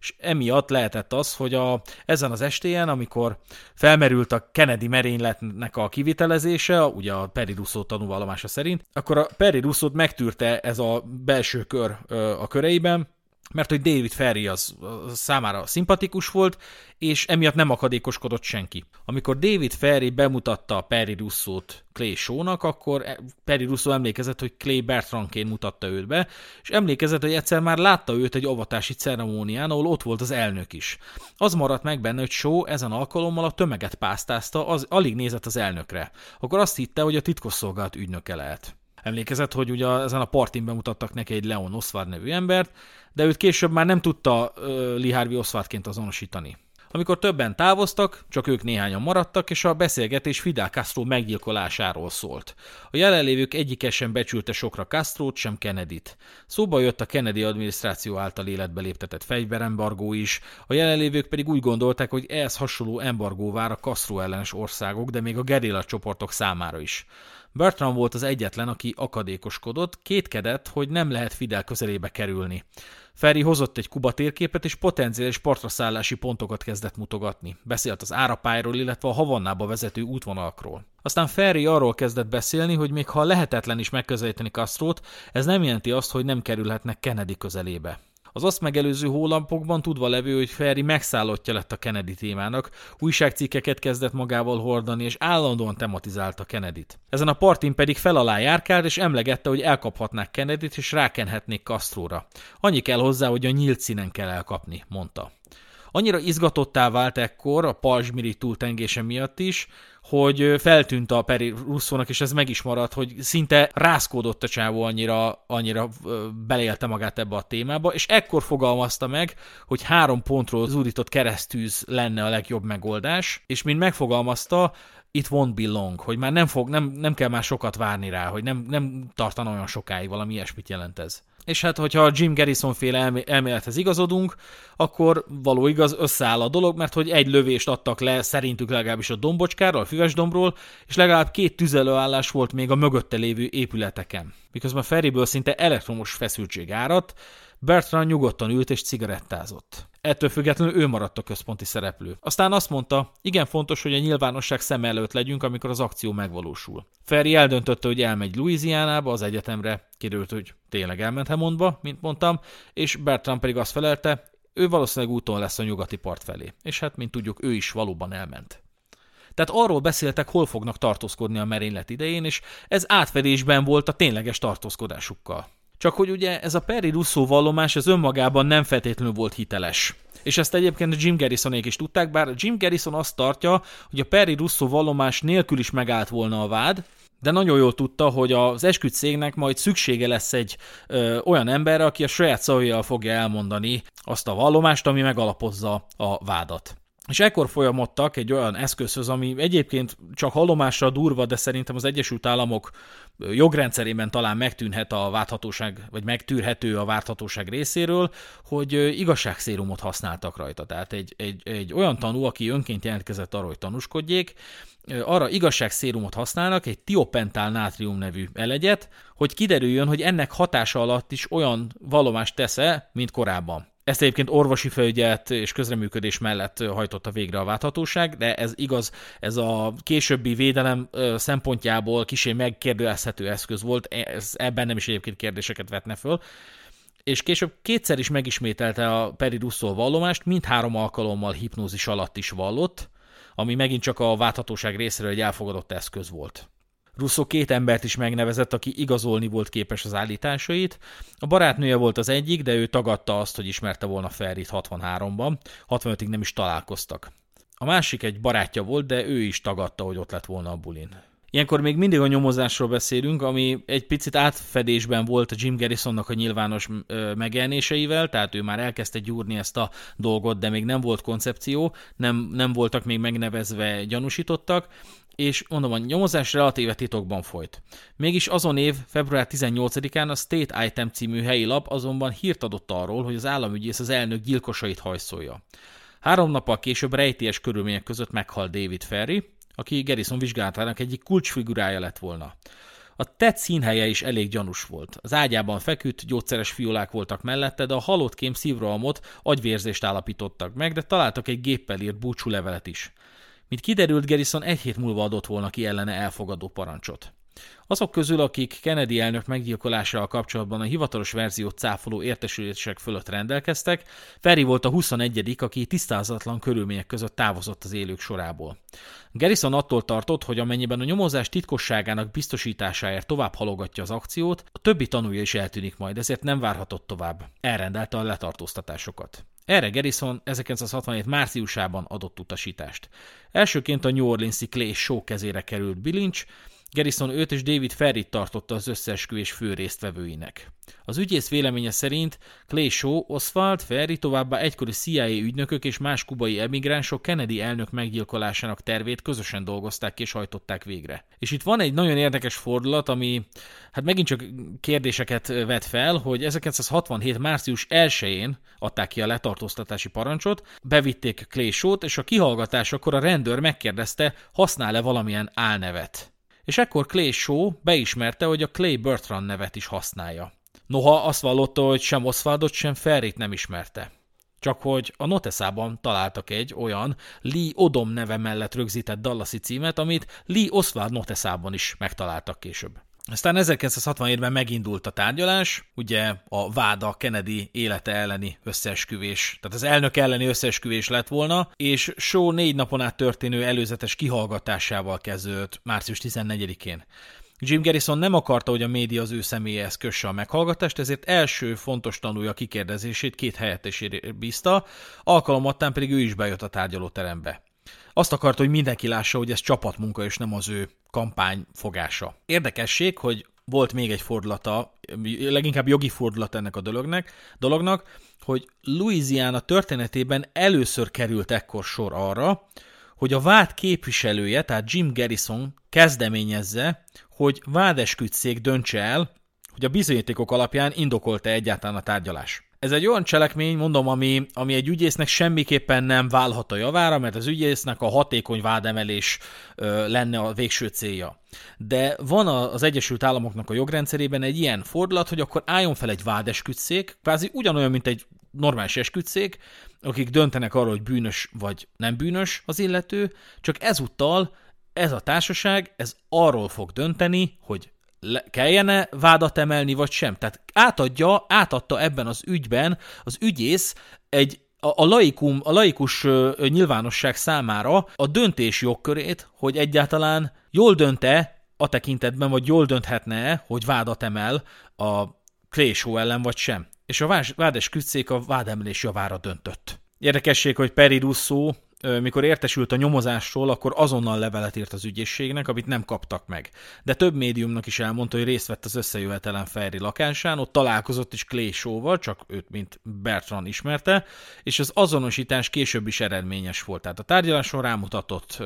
és emiatt lehetett az, hogy a, ezen az estéjen, amikor felmerült a Kennedy merényletnek a kivitelezése, ugye a Perry Russo tanúvallomása szerint, akkor a Perry Russo megtűrte ez a belső kör a köreiben, mert hogy David Ferry az, az számára szimpatikus volt, és emiatt nem akadékoskodott senki. Amikor David Ferry bemutatta Perry Russo-t Clay Shaw-nak, akkor e- Perry Russo emlékezett, hogy Clay Bertrandként mutatta őt be, és emlékezett, hogy egyszer már látta őt egy avatási ceremónián, ahol ott volt az elnök is. Az maradt meg benne, hogy Shaw ezen alkalommal a tömeget pásztázta, az alig nézett az elnökre. Akkor azt hitte, hogy a titkosszolgálat ügynöke lehet. Emlékezett, hogy ugye ezen a partin bemutattak neki egy Leon Oswald nevű embert, de őt később már nem tudta uh, Lee Harvey Oswaldként azonosítani. Amikor többen távoztak, csak ők néhányan maradtak, és a beszélgetés Fidel Castro meggyilkolásáról szólt. A jelenlévők egyike sem becsülte sokra Castro-t, sem Kennedy-t. Szóba jött a Kennedy adminisztráció által életbe léptetett fegyverembargó is, a jelenlévők pedig úgy gondolták, hogy ehhez hasonló embargó vár a Castro ellenes országok, de még a gerilla csoportok számára is. Bertrand volt az egyetlen, aki akadékoskodott, kétkedett, hogy nem lehet Fidel közelébe kerülni. Ferry hozott egy Kuba térképet, és potenciális partraszállási pontokat kezdett mutogatni. Beszélt az árapályról, illetve a Havannába vezető útvonalakról. Aztán Ferry arról kezdett beszélni, hogy még ha lehetetlen is megközelíteni Castrót, ez nem jelenti azt, hogy nem kerülhetnek Kennedy közelébe. Az azt megelőző hónapokban tudva levő, hogy Ferry megszállottja lett a Kennedy témának, újságcikkeket kezdett magával hordani, és állandóan tematizálta Kennedy-t. Ezen a partin pedig fel járkált, és emlegette, hogy elkaphatnák Kennedy-t, és rákenhetnék Castróra. Annyi kell hozzá, hogy a nyílt színen kell elkapni, mondta. Annyira izgatottá vált ekkor a Pajzsmiri túltengése miatt is, hogy feltűnt a Peri Russzónak, és ez meg is maradt, hogy szinte rászkódott a csávó annyira, annyira beleélte magát ebbe a témába, és ekkor fogalmazta meg, hogy három pontról zúdított keresztűz lenne a legjobb megoldás, és mint megfogalmazta, it won't be long, hogy már nem, fog, nem, nem kell már sokat várni rá, hogy nem, nem tartana olyan sokáig, valami ilyesmit jelent ez. És hát, hogyha a Jim Garrison féle elmélethez igazodunk, akkor való igaz, összeáll a dolog, mert hogy egy lövést adtak le szerintük legalábbis a dombocskáról, a füves dombról, és legalább két tüzelőállás volt még a mögötte lévő épületeken. Miközben a Ferryből szinte elektromos feszültség áradt, Bertrand nyugodtan ült és cigarettázott. Ettől függetlenül ő maradt a központi szereplő. Aztán azt mondta, igen fontos, hogy a nyilvánosság szem előtt legyünk, amikor az akció megvalósul. Ferry eldöntötte, hogy elmegy Louisianába, az egyetemre, kiderült, hogy tényleg elment Hemondba, mint mondtam, és Bertrand pedig azt felelte, ő valószínűleg úton lesz a nyugati part felé. És hát, mint tudjuk, ő is valóban elment. Tehát arról beszéltek, hol fognak tartózkodni a merénylet idején, és ez átfedésben volt a tényleges tartózkodásukkal. Csak hogy ugye ez a Perry Russo vallomás az önmagában nem feltétlenül volt hiteles. És ezt egyébként Jim Garrisonék is tudták, bár Jim Garrison azt tartja, hogy a Perry Russo vallomás nélkül is megállt volna a vád, de nagyon jól tudta, hogy az esküdt cégnek majd szüksége lesz egy ö, olyan emberre, aki a saját szavaival fogja elmondani azt a vallomást, ami megalapozza a vádat. És ekkor folyamodtak egy olyan eszközhöz, ami egyébként csak hallomásra durva, de szerintem az Egyesült Államok jogrendszerében talán megtűnhet a válthatóság, vagy megtűrhető a válthatóság részéről, hogy igazságszérumot használtak rajta. Tehát egy, egy, egy olyan tanú, aki önként jelentkezett arra, hogy tanúskodjék, arra igazságszérumot használnak, egy tiopentál nátrium nevű elegyet, hogy kiderüljön, hogy ennek hatása alatt is olyan vallomást tesz mint korábban. Ezt egyébként orvosi felügyelet és közreműködés mellett hajtotta végre a válthatóság, de ez igaz, ez a későbbi védelem szempontjából kisé megkérdőjelezhető eszköz volt, ez ebben nem is egyébként kérdéseket vetne föl és később kétszer is megismételte a Peri Russo vallomást, mindhárom alkalommal hipnózis alatt is vallott, ami megint csak a válthatóság részéről egy elfogadott eszköz volt. Russo két embert is megnevezett, aki igazolni volt képes az állításait. A barátnője volt az egyik, de ő tagadta azt, hogy ismerte volna Ferrit 63-ban. 65-ig nem is találkoztak. A másik egy barátja volt, de ő is tagadta, hogy ott lett volna a bulin. Ilyenkor még mindig a nyomozásról beszélünk, ami egy picit átfedésben volt a Jim Garrisonnak a nyilvános megjelenéseivel, tehát ő már elkezdte gyúrni ezt a dolgot, de még nem volt koncepció, nem, nem voltak még megnevezve gyanúsítottak, és mondom, a nyomozás relatíve titokban folyt. Mégis azon év, február 18-án a State Item című helyi lap azonban hírt adott arról, hogy az államügyész az elnök gyilkosait hajszolja. Három nappal később rejtélyes körülmények között meghal David Ferry, aki Garrison vizsgálatának egyik kulcsfigurája lett volna. A tett színhelye is elég gyanús volt. Az ágyában feküdt, gyógyszeres fiolák voltak mellette, de a halott kém szívrohamot, agyvérzést állapítottak meg, de találtak egy géppel írt búcsúlevelet is. Mint kiderült, Garrison egy hét múlva adott volna ki ellene elfogadó parancsot. Azok közül, akik Kennedy elnök meggyilkolásával kapcsolatban a hivatalos verziót cáfoló értesülések fölött rendelkeztek, Ferry volt a 21 aki tisztázatlan körülmények között távozott az élők sorából. Garrison attól tartott, hogy amennyiben a nyomozás titkosságának biztosításáért tovább halogatja az akciót, a többi tanúja is eltűnik majd, ezért nem várhatott tovább. Elrendelte a letartóztatásokat. Erre Garrison 1967 márciusában adott utasítást. Elsőként a New Orleans-i Clay Show kezére került Bilincs, Garrison őt és David Ferrit tartotta az összeesküvés fő résztvevőinek. Az ügyész véleménye szerint Clay Shaw, Oswald, Ferry továbbá egykori CIA ügynökök és más kubai emigránsok Kennedy elnök meggyilkolásának tervét közösen dolgozták és hajtották végre. És itt van egy nagyon érdekes fordulat, ami hát megint csak kérdéseket vet fel, hogy 1967. március 1-én adták ki a letartóztatási parancsot, bevitték Clay Shaw-t, és a kihallgatásakor a rendőr megkérdezte, használ-e valamilyen álnevet és ekkor Clay Shaw beismerte, hogy a Clay Bertrand nevet is használja. Noha azt vallotta, hogy sem Oswaldot, sem Ferrit nem ismerte. Csak hogy a Noteszában találtak egy olyan Lee Odom neve mellett rögzített Dallasi címet, amit Lee Oswald Noteszában is megtaláltak később. Aztán 1967-ben megindult a tárgyalás, ugye a váda Kennedy élete elleni összeesküvés, tehát az elnök elleni összeesküvés lett volna, és show négy napon át történő előzetes kihallgatásával kezdődött március 14-én. Jim Garrison nem akarta, hogy a média az ő személyéhez kösse a meghallgatást, ezért első fontos tanulja kikérdezését két helyettesére bízta, alkalomattán pedig ő is bejött a tárgyalóterembe. Azt akarta, hogy mindenki lássa, hogy ez csapatmunka és nem az ő kampány fogása. Érdekesség, hogy volt még egy fordulata, leginkább jogi fordulat ennek a dolognak, dolognak, hogy Louisiana történetében először került ekkor sor arra, hogy a vád képviselője, tehát Jim Garrison kezdeményezze, hogy vádesküdszék döntse el, hogy a bizonyítékok alapján indokolta egyáltalán a tárgyalás. Ez egy olyan cselekmény, mondom, ami, ami egy ügyésznek semmiképpen nem válhat a javára, mert az ügyésznek a hatékony vádemelés ö, lenne a végső célja. De van az Egyesült Államoknak a jogrendszerében egy ilyen fordulat, hogy akkor álljon fel egy vádeskütszék, kvázi ugyanolyan, mint egy normális eskütszék, akik döntenek arról, hogy bűnös vagy nem bűnös az illető, csak ezúttal ez a társaság, ez arról fog dönteni, hogy le, kellene vádat emelni, vagy sem. Tehát átadja, átadta ebben az ügyben az ügyész egy a, laikum, a laikus nyilvánosság számára a döntés jogkörét, hogy egyáltalán jól dönte a tekintetben, vagy jól dönthetne hogy vádat emel a Clay Show ellen, vagy sem. És a vádes küzdszék a vádemelés javára döntött. Érdekesség, hogy Peri Russo mikor értesült a nyomozásról, akkor azonnal levelet írt az ügyészségnek, amit nem kaptak meg. De több médiumnak is elmondta, hogy részt vett az összejövetelen Ferri lakásán, ott találkozott is Clay Shaw-val, csak őt, mint Bertrand ismerte, és az azonosítás később is eredményes volt. Tehát a tárgyaláson rámutatott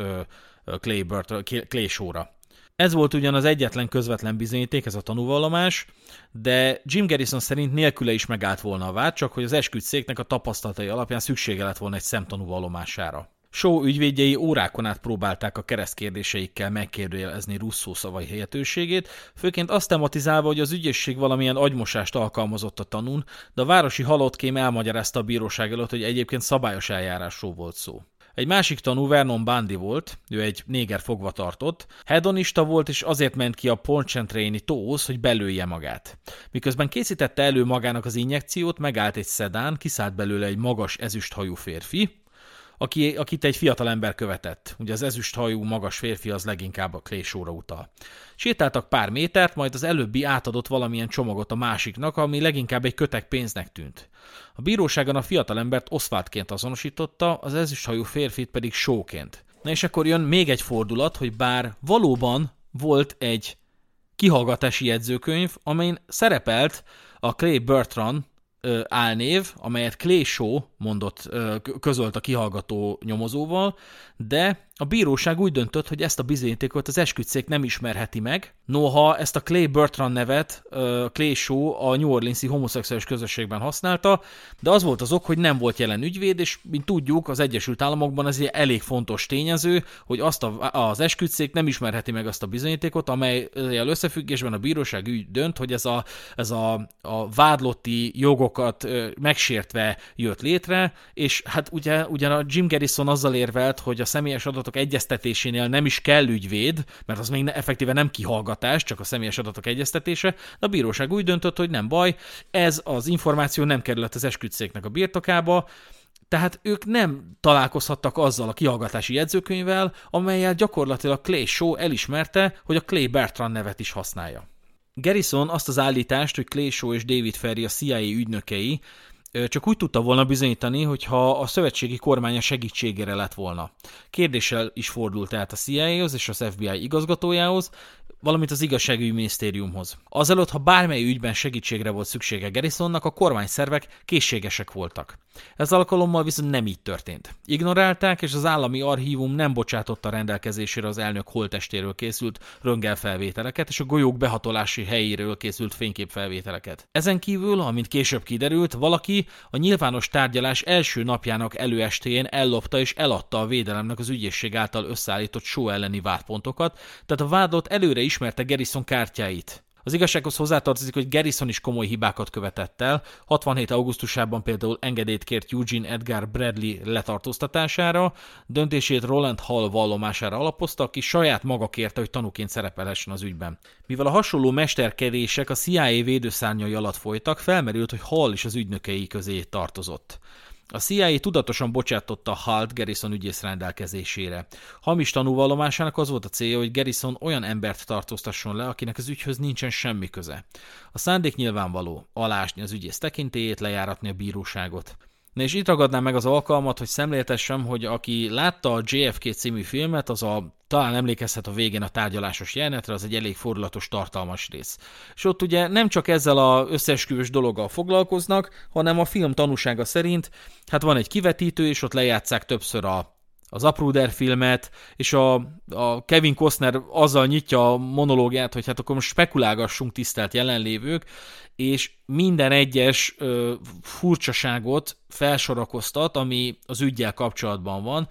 Clay, Bert, Clay Shaw-ra. Ez volt ugyan az egyetlen közvetlen bizonyíték, ez a tanúvallomás, de Jim Garrison szerint nélküle is megállt volna a vád, csak hogy az esküdszéknek a tapasztalatai alapján szüksége lett volna egy szemtanú vallomására. Show ügyvédjei órákon át próbálták a keresztkérdéseikkel megkérdőjelezni Russo szavai helyetőségét, főként azt tematizálva, hogy az ügyészség valamilyen agymosást alkalmazott a tanún, de a városi halottkém elmagyarázta a bíróság előtt, hogy egyébként szabályos eljárásról volt szó. Egy másik tanú Vernon Bandi volt, ő egy néger fogva tartott, hedonista volt, és azért ment ki a Pontchentraini tóhoz, hogy belője magát. Miközben készítette elő magának az injekciót, megállt egy szedán, kiszállt belőle egy magas ezüsthajú férfi, aki, akit egy fiatal ember követett. Ugye az ezüsthajú magas férfi az leginkább a klésóra utal. Sétáltak pár métert, majd az előbbi átadott valamilyen csomagot a másiknak, ami leginkább egy kötek pénznek tűnt. A bíróságon a fiatal embert Oswaldként azonosította, az ezüsthajú férfit pedig sóként. Na és akkor jön még egy fordulat, hogy bár valóban volt egy kihallgatási jegyzőkönyv, amelyen szerepelt a Clay Bertrand álnév, amelyet Clay Shaw mondott, közölt a kihallgató nyomozóval, de a bíróság úgy döntött, hogy ezt a bizonyítékot az esküdszék nem ismerheti meg, noha ezt a Clay Bertrand nevet Clay Shaw a New Orleans-i homoszexuális közösségben használta, de az volt az ok, hogy nem volt jelen ügyvéd, és mint tudjuk, az Egyesült Államokban ez egy elég fontos tényező, hogy azt a, az esküdszék nem ismerheti meg azt a bizonyítékot, amely összefüggésben a bíróság úgy dönt, hogy ez a, ez a, a vádlotti jogokat megsértve jött létre, és hát ugye, ugyan a Jim Garrison azzal érvelt, hogy a személyes adatok egyeztetésénél nem is kell ügyvéd, mert az még effektíve nem kihallgatás, csak a személyes adatok egyeztetése, de a bíróság úgy döntött, hogy nem baj, ez az információ nem kerülhet az esküdszéknek a birtokába, tehát ők nem találkozhattak azzal a kihallgatási jegyzőkönyvvel, amelyel gyakorlatilag Clay Shaw elismerte, hogy a Clay Bertrand nevet is használja. Garrison azt az állítást, hogy Clay Shaw és David Ferry a CIA ügynökei, csak úgy tudta volna bizonyítani, hogyha a szövetségi kormánya segítségére lett volna. Kérdéssel is fordult át a CIA-hoz és az FBI igazgatójához, valamint az igazságügyi minisztériumhoz. Azelőtt, ha bármely ügyben segítségre volt szüksége Garrisonnak, a kormányszervek készségesek voltak. Ez alkalommal viszont nem így történt. Ignorálták, és az állami archívum nem bocsátotta rendelkezésére az elnök holtestéről készült röngelfelvételeket és a golyók behatolási helyéről készült fényképfelvételeket. Ezen kívül, amint később kiderült, valaki a nyilvános tárgyalás első napjának előestéjén ellopta és eladta a védelemnek az ügyészség által összeállított só elleni vádpontokat, tehát a vádlott előre ismerte Garrison kártyáit. Az igazsághoz hozzátartozik, hogy Garrison is komoly hibákat követett el. 67. augusztusában például engedélyt kért Eugene Edgar Bradley letartóztatására, döntését Roland Hall vallomására alapozta, aki saját maga kérte, hogy tanúként szerepelhessen az ügyben. Mivel a hasonló mesterkedések a CIA védőszárnyai alatt folytak, felmerült, hogy Hall is az ügynökei közé tartozott. A CIA tudatosan bocsátotta Halt Garrison ügyész rendelkezésére. Hamis tanúvallomásának az volt a célja, hogy Garrison olyan embert tartóztasson le, akinek az ügyhöz nincsen semmi köze. A szándék nyilvánvaló, alásni az ügyész tekintélyét, lejáratni a bíróságot. Na és itt ragadnám meg az alkalmat, hogy szemléltessem, hogy aki látta a JFK című filmet, az a talán emlékezhet a végén a tárgyalásos jelenetre, az egy elég fordulatos, tartalmas rész. És ott ugye nem csak ezzel a összeesküvős dologgal foglalkoznak, hanem a film tanúsága szerint, hát van egy kivetítő, és ott lejátszák többször a az Apruder filmet, és a, a Kevin Costner azzal nyitja a monológiát, hogy hát akkor most spekulálgassunk tisztelt jelenlévők, és minden egyes ö, furcsaságot felsorakoztat, ami az ügyel kapcsolatban van,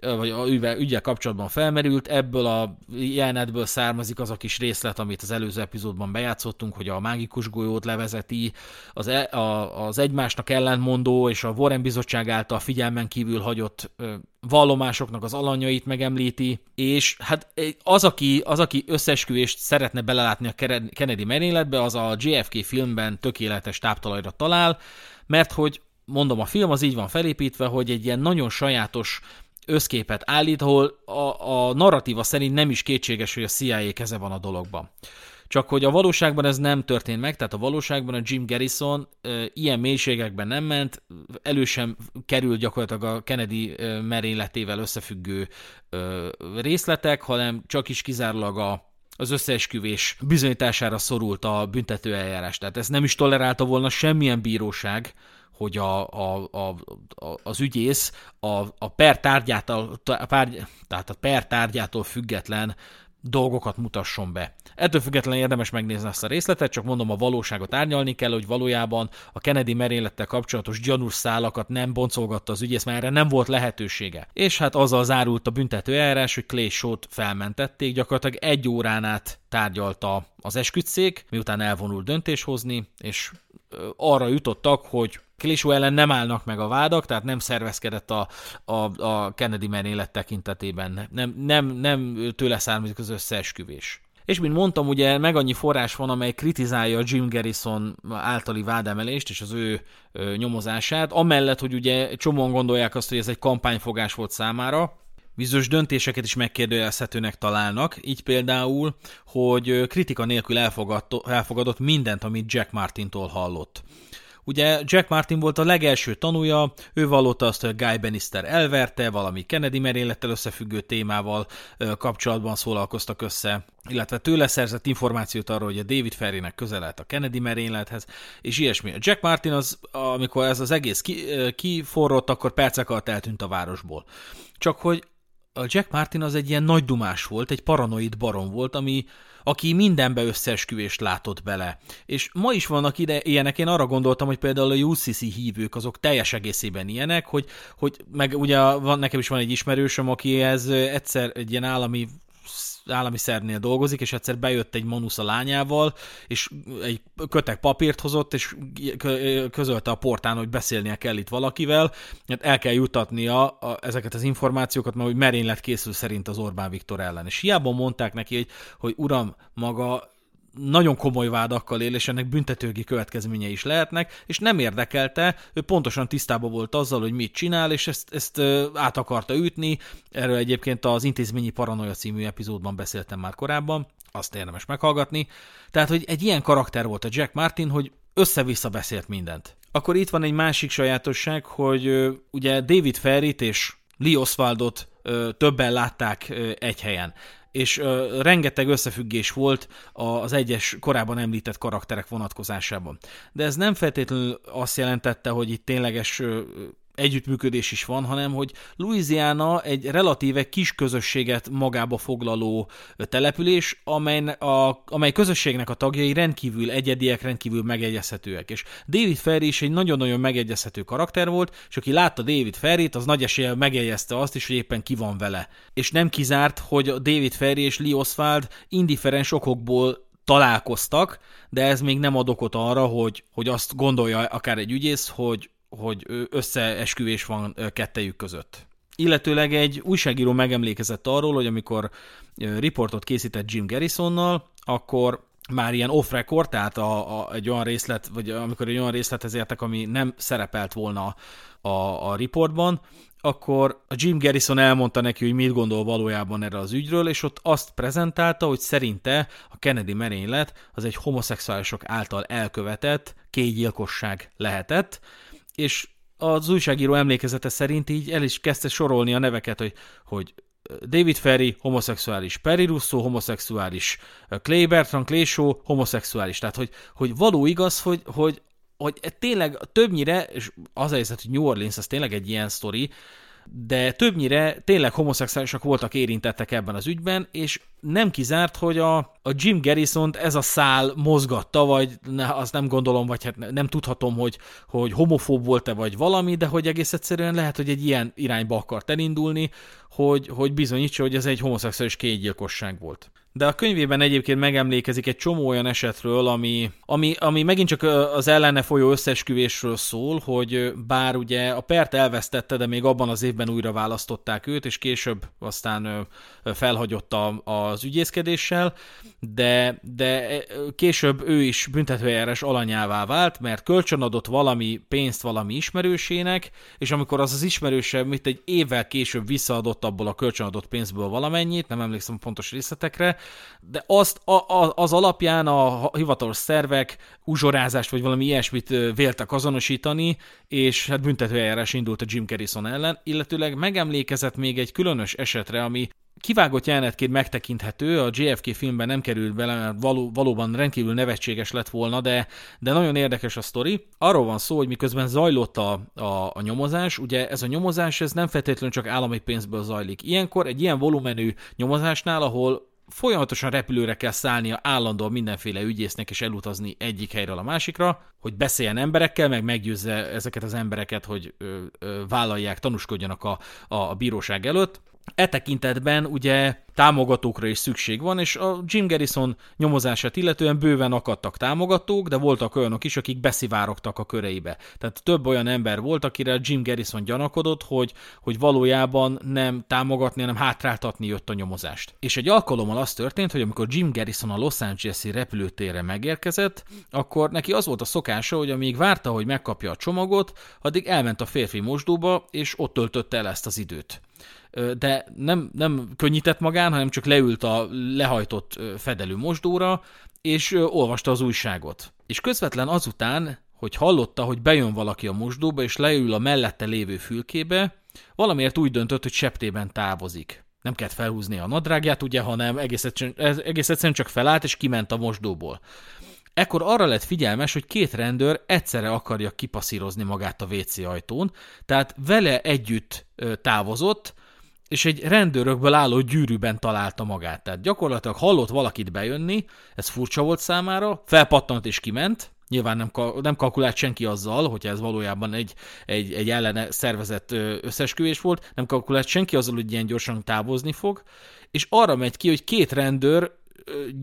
vagy a ügyel kapcsolatban felmerült, ebből a jelenetből származik az a kis részlet, amit az előző epizódban bejátszottunk, hogy a mágikus golyót levezeti, az, e, a, az egymásnak ellentmondó és a Warren Bizottság által figyelmen kívül hagyott vallomásoknak az alanyait megemlíti, és hát az, aki, az, aki összeesküvést szeretne belelátni a Kennedy merényletbe, az a JFK filmben tökéletes táptalajra talál, mert hogy mondom, a film az így van felépítve, hogy egy ilyen nagyon sajátos összképet állít, ahol a, a narratíva szerint nem is kétséges, hogy a CIA keze van a dologban. Csak hogy a valóságban ez nem történt meg, tehát a valóságban a Jim Garrison ilyen mélységekben nem ment, elő sem került gyakorlatilag a Kennedy merényletével összefüggő részletek, hanem csak is kizárólag a, az összeesküvés bizonyítására szorult a büntetőeljárás. Tehát ezt nem is tolerálta volna semmilyen bíróság, hogy a, a, a, a, az ügyész a, a per tárgyától, tehát a per tárgyától független dolgokat mutasson be. Ettől függetlenül érdemes megnézni ezt a részletet, csak mondom, a valóságot árnyalni kell, hogy valójában a Kennedy merénylettel kapcsolatos gyanús szálakat nem boncolgatta az ügyész, mert erre nem volt lehetősége. És hát azzal zárult a büntető eljárás, hogy Clay Shot felmentették, gyakorlatilag egy órán át tárgyalta az esküdszék, miután elvonult döntés hozni, és arra jutottak, hogy Klésó ellen nem állnak meg a vádak, tehát nem szervezkedett a, a, a Kennedy merénylet tekintetében. Nem, nem, nem tőle származik az összeesküvés. És mint mondtam, ugye meg annyi forrás van, amely kritizálja Jim Garrison általi vádemelést és az ő nyomozását, amellett, hogy ugye csomóan gondolják azt, hogy ez egy kampányfogás volt számára, bizonyos döntéseket is megkérdőjelezhetőnek találnak, így például, hogy kritika nélkül elfogadott mindent, amit Jack Martintól hallott. Ugye Jack Martin volt a legelső tanúja, ő vallotta azt, hogy Guy Bannister elverte, valami Kennedy merénylettel összefüggő témával kapcsolatban szólalkoztak össze, illetve tőle szerzett információt arról, hogy a David Ferrynek közelelt a Kennedy merénylethez, és ilyesmi. A Jack Martin az, amikor ez az egész kiforrott, akkor percek alatt eltűnt a városból. Csak hogy a Jack Martin az egy ilyen nagy dumás volt, egy paranoid baron volt, ami, aki mindenbe összeesküvést látott bele. És ma is vannak ide ilyenek, én arra gondoltam, hogy például a UCC hívők azok teljes egészében ilyenek, hogy, hogy meg ugye van, nekem is van egy ismerősöm, aki ez egyszer egy ilyen állami állami szernél dolgozik, és egyszer bejött egy manusz a lányával, és egy kötek papírt hozott, és közölte a portán, hogy beszélnie kell itt valakivel, hát el kell jutatnia a, ezeket az információkat, mert hogy merénylet készül szerint az Orbán Viktor ellen. És hiába mondták neki, hogy, hogy uram, maga nagyon komoly vádakkal él, és ennek büntetőgi következményei is lehetnek, és nem érdekelte, ő pontosan tisztában volt azzal, hogy mit csinál, és ezt, ezt át akarta ütni. Erről egyébként az Intézményi Paranoia című epizódban beszéltem már korábban, azt érdemes meghallgatni. Tehát, hogy egy ilyen karakter volt a Jack Martin, hogy össze-vissza beszélt mindent. Akkor itt van egy másik sajátosság, hogy ugye David Ferrit és Lee Oswaldot többen látták egy helyen és uh, rengeteg összefüggés volt az egyes korábban említett karakterek vonatkozásában. De ez nem feltétlenül azt jelentette, hogy itt tényleges uh, együttműködés is van, hanem hogy Louisiana egy relatíve kis közösséget magába foglaló település, amely, a, amely közösségnek a tagjai rendkívül egyediek, rendkívül megegyezhetőek. És David Ferry is egy nagyon-nagyon megegyezhető karakter volt, és aki látta David Ferryt, az nagy esélye megjegyezte azt is, hogy éppen ki van vele. És nem kizárt, hogy David Ferry és Lee Oswald indiferens okokból találkoztak, de ez még nem ad okot arra, hogy, hogy azt gondolja akár egy ügyész, hogy hogy összeesküvés van kettejük között. Illetőleg egy újságíró megemlékezett arról, hogy amikor riportot készített Jim Garrisonnal, akkor már ilyen off-record, tehát a, a, egy olyan részlet, vagy amikor egy olyan részlethez értek, ami nem szerepelt volna a, a riportban, akkor a Jim Garrison elmondta neki, hogy mit gondol valójában erre az ügyről, és ott azt prezentálta, hogy szerinte a Kennedy merénylet az egy homoszexuálisok által elkövetett kégyilkosság lehetett, és az újságíró emlékezete szerint így el is kezdte sorolni a neveket, hogy, hogy David Ferry homoszexuális, Perry Russo homoszexuális, Clay Bertrand Clay Shaw homoszexuális. Tehát, hogy, hogy való igaz, hogy, hogy, hogy tényleg többnyire, és az a helyzet, hogy New Orleans az tényleg egy ilyen sztori, de többnyire tényleg homoszexuálisak voltak érintettek ebben az ügyben, és nem kizárt, hogy a, a Jim garrison ez a szál mozgatta, vagy ne, azt nem gondolom, vagy hát nem tudhatom, hogy, hogy homofób volt-e, vagy valami, de hogy egész egyszerűen lehet, hogy egy ilyen irányba akart elindulni, hogy, hogy bizonyítsa, hogy ez egy homoszexuális kétgyilkosság volt de a könyvében egyébként megemlékezik egy csomó olyan esetről, ami, ami, ami megint csak az ellene folyó összesküvésről szól, hogy bár ugye a pert elvesztette, de még abban az évben újra választották őt, és később aztán felhagyott a, az ügyészkedéssel, de, de később ő is büntetőjárás alanyává vált, mert kölcsönadott valami pénzt valami ismerősének, és amikor az az ismerőse mit egy évvel később visszaadott abból a kölcsönadott pénzből valamennyit, nem emlékszem a pontos részletekre, de azt a, a, az alapján a hivatalos szervek uzsorázást vagy valami ilyesmit véltek azonosítani, és hát büntetőeljárás indult a Jim Garrison ellen, illetőleg megemlékezett még egy különös esetre, ami kivágott jelenetként megtekinthető, a JFK filmben nem került bele, mert való, valóban rendkívül nevetséges lett volna, de, de nagyon érdekes a sztori. Arról van szó, hogy miközben zajlott a, a, a nyomozás, ugye ez a nyomozás ez nem feltétlenül csak állami pénzből zajlik. Ilyenkor egy ilyen volumenű nyomozásnál, ahol folyamatosan repülőre kell szállnia állandóan mindenféle ügyésznek és elutazni egyik helyről a másikra, hogy beszéljen emberekkel, meg meggyőzze ezeket az embereket, hogy ö, ö, vállalják, tanúskodjanak a, a, a bíróság előtt. E tekintetben ugye támogatókra is szükség van, és a Jim Garrison nyomozását illetően bőven akadtak támogatók, de voltak olyanok is, akik beszivárogtak a köreibe. Tehát több olyan ember volt, akire Jim Garrison gyanakodott, hogy, hogy valójában nem támogatni, hanem hátráltatni jött a nyomozást. És egy alkalommal az történt, hogy amikor Jim Garrison a Los Angeles-i repülőtérre megérkezett, akkor neki az volt a szokása, hogy amíg várta, hogy megkapja a csomagot, addig elment a férfi mosdóba, és ott töltötte el ezt az időt de nem, nem könnyített magán, hanem csak leült a lehajtott fedelű mosdóra, és olvasta az újságot. És közvetlen azután, hogy hallotta, hogy bejön valaki a mosdóba, és leül a mellette lévő fülkébe, valamiért úgy döntött, hogy septében távozik. Nem kellett felhúzni a nadrágját, ugye, hanem egész egyszerűen, egész egyszerűen csak felállt, és kiment a mosdóból. Ekkor arra lett figyelmes, hogy két rendőr egyszerre akarja kipasszírozni magát a WC ajtón, tehát vele együtt távozott, és egy rendőrökből álló gyűrűben találta magát. Tehát gyakorlatilag hallott valakit bejönni, ez furcsa volt számára, felpattant és kiment, Nyilván nem, nem kalkulált senki azzal, hogy ez valójában egy, egy, egy ellene szervezett összesküvés volt, nem kalkulált senki azzal, hogy ilyen gyorsan távozni fog, és arra megy ki, hogy két rendőr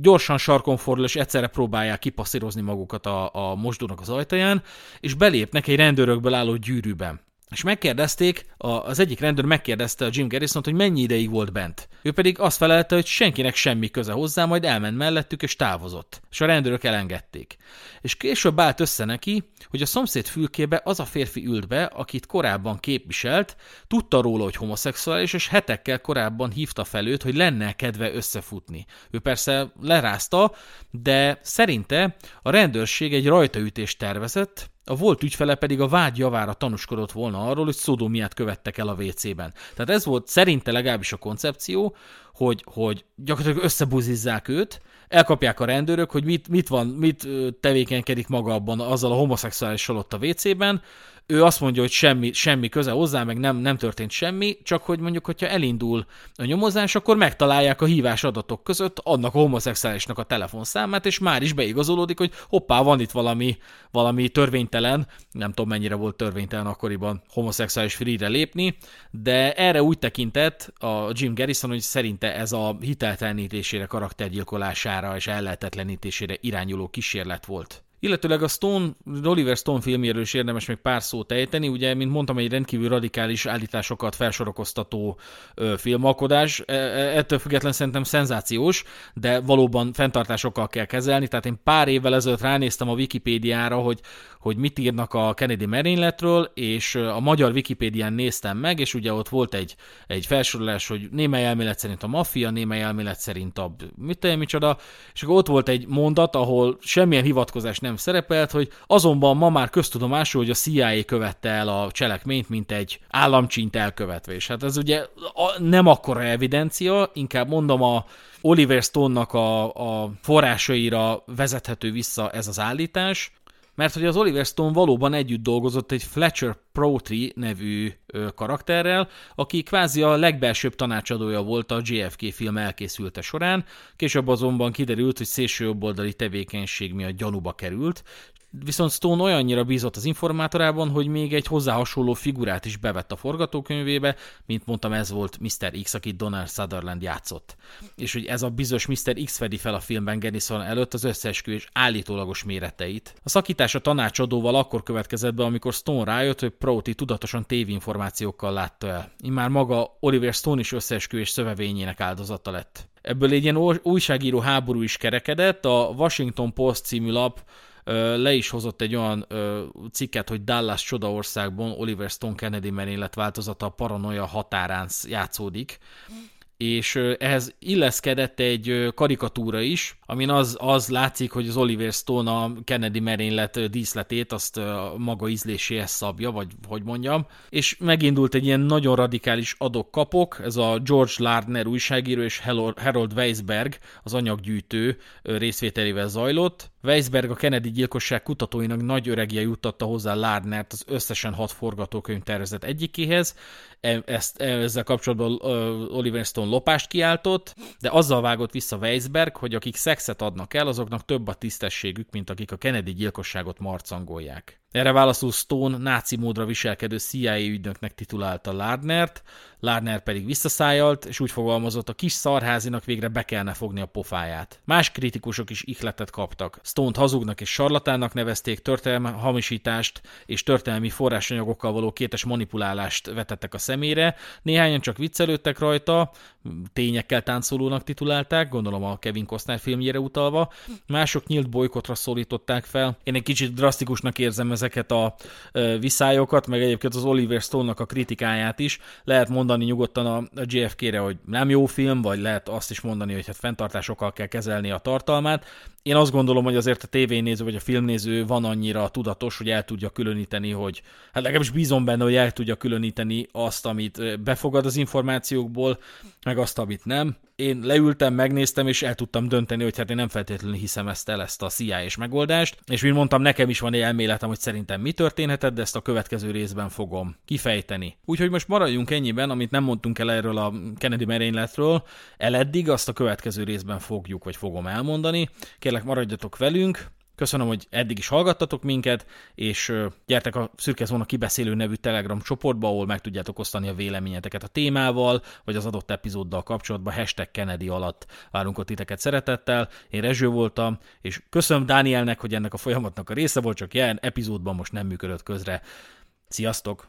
gyorsan sarkon fordul, és egyszerre próbálják kipasszírozni magukat a, a mosdónak az ajtaján, és belépnek egy rendőrökből álló gyűrűben. És megkérdezték, az egyik rendőr megkérdezte a Jim Garrison-t, hogy mennyi ideig volt bent. Ő pedig azt felelte, hogy senkinek semmi köze hozzá, majd elment mellettük és távozott. És a rendőrök elengedték. És később állt össze neki, hogy a szomszéd fülkébe az a férfi ült be, akit korábban képviselt, tudta róla, hogy homoszexuális, és hetekkel korábban hívta fel őt, hogy lenne kedve összefutni. Ő persze lerázta, de szerinte a rendőrség egy rajtaütést tervezett, a volt ügyfele pedig a vád javára tanúskodott volna arról, hogy szodómiát követtek el a WC-ben. Tehát ez volt szerinte legalábbis a koncepció, hogy, hogy gyakorlatilag összebuzizzák őt, elkapják a rendőrök, hogy mit, mit van, mit tevékenykedik maga abban azzal a homoszexuális ott a WC-ben, ő azt mondja, hogy semmi, semmi köze hozzá, meg nem, nem történt semmi, csak hogy mondjuk, hogyha elindul a nyomozás, akkor megtalálják a hívás adatok között annak a homoszexuálisnak a telefonszámát, és már is beigazolódik, hogy hoppá, van itt valami, valami törvénytelen, nem tudom mennyire volt törvénytelen akkoriban homoszexuális free lépni, de erre úgy tekintett a Jim Garrison, hogy szerinte ez a hiteltelenítésére, karaktergyilkolására és ellehetetlenítésére irányuló kísérlet volt. Illetőleg a Stone, Oliver Stone filmjéről is érdemes még pár szót ejteni, ugye, mint mondtam, egy rendkívül radikális állításokat felsorokoztató ö, filmalkodás, e, e, ettől független szerintem szenzációs, de valóban fenntartásokkal kell kezelni, tehát én pár évvel ezelőtt ránéztem a Wikipédiára, hogy, hogy mit írnak a Kennedy merényletről, és a magyar Wikipédián néztem meg, és ugye ott volt egy, egy felsorolás, hogy némely elmélet szerint a maffia, némely elmélet szerint a mit micsoda, és akkor ott volt egy mondat, ahol semmilyen hivatkozás nem szerepelt, hogy azonban ma már köztudomású, hogy a CIA követte el a cselekményt, mint egy államcsint elkövetve. És hát ez ugye nem akkora evidencia, inkább mondom a Oliver Stone-nak a, a forrásaira vezethető vissza ez az állítás, mert hogy az Oliver Stone valóban együtt dolgozott egy Fletcher Protri nevű karakterrel, aki kvázi a legbelsőbb tanácsadója volt a JFK film elkészülte során, később azonban kiderült, hogy szélső jobboldali tevékenység miatt gyanúba került, Viszont Stone olyannyira bízott az informátorában, hogy még egy hozzá hasonló figurát is bevett a forgatókönyvébe, mint mondtam, ez volt Mr. X, akit Donald Sutherland játszott. És hogy ez a bizonyos Mr. X fedi fel a filmben Gennison előtt az összeesküvés állítólagos méreteit. A szakítás a tanácsadóval akkor következett be, amikor Stone rájött, hogy Prouty tudatosan tévinformációkkal látta el. Immár maga Oliver Stone is összeesküvés szövevényének áldozata lett. Ebből egy ilyen újságíró háború is kerekedett, a Washington Post című lap le is hozott egy olyan cikket, hogy Dallas csodaországban Oliver Stone Kennedy merénylet változata a paranoia határán játszódik, és ehhez illeszkedett egy karikatúra is, amin az, az látszik, hogy az Oliver Stone a Kennedy merénylet díszletét azt maga ízléséhez szabja, vagy hogy mondjam, és megindult egy ilyen nagyon radikális adok-kapok, ez a George Lardner újságíró és Harold Weisberg, az anyaggyűjtő részvételével zajlott, Weisberg a Kennedy gyilkosság kutatóinak nagy öregje juttatta hozzá Lardnert az összesen hat forgatókönyv tervezet egyikéhez. E, ezt, ezzel kapcsolatban Oliver Stone lopást kiáltott, de azzal vágott vissza Weisberg, hogy akik szexet adnak el, azoknak több a tisztességük, mint akik a Kennedy gyilkosságot marcangolják. Erre válaszul Stone náci módra viselkedő CIA ügynöknek titulálta Lardnert, Lardner pedig visszaszájalt, és úgy fogalmazott, a kis szarházinak végre be kellene fogni a pofáját. Más kritikusok is ihletet kaptak. Stone-t hazugnak és sarlatánnak nevezték, történelmi hamisítást és történelmi forrásanyagokkal való kétes manipulálást vetettek a szemére, néhányan csak viccelődtek rajta, tényekkel táncolónak titulálták, gondolom a Kevin Costner filmjére utalva, mások nyílt bolykotra szólították fel. Én egy kicsit drasztikusnak érzem ezeket a viszályokat, meg egyébként az Oliver Stone-nak a kritikáját is. Lehet mondani nyugodtan a JFK-re, hogy nem jó film, vagy lehet azt is mondani, hogy hát fenntartásokkal kell kezelni a tartalmát. Én azt gondolom, hogy azért a tévénéző vagy a filmnéző van annyira tudatos, hogy el tudja különíteni, hogy hát legalábbis bízom benne, hogy el tudja különíteni azt, amit befogad az információkból, meg azt, amit nem. Én leültem, megnéztem, és el tudtam dönteni, hogy hát én nem feltétlenül hiszem ezt el, ezt a cia és megoldást. És mint mondtam, nekem is van egy elméletem, hogy szerintem mi történhetett, de ezt a következő részben fogom kifejteni. Úgyhogy most maradjunk ennyiben, amit nem mondtunk el erről a Kennedy merényletről, el eddig, azt a következő részben fogjuk, vagy fogom elmondani. Kérlek, maradjatok velünk, Köszönöm, hogy eddig is hallgattatok minket, és gyertek a Szürke Zóna kibeszélő nevű Telegram csoportba, ahol meg tudjátok osztani a véleményeteket a témával, vagy az adott epizóddal kapcsolatban, hashtag Kennedy alatt várunk ott titeket szeretettel. Én Rezső voltam, és köszönöm Dánielnek, hogy ennek a folyamatnak a része volt, csak jelen epizódban most nem működött közre. Sziasztok!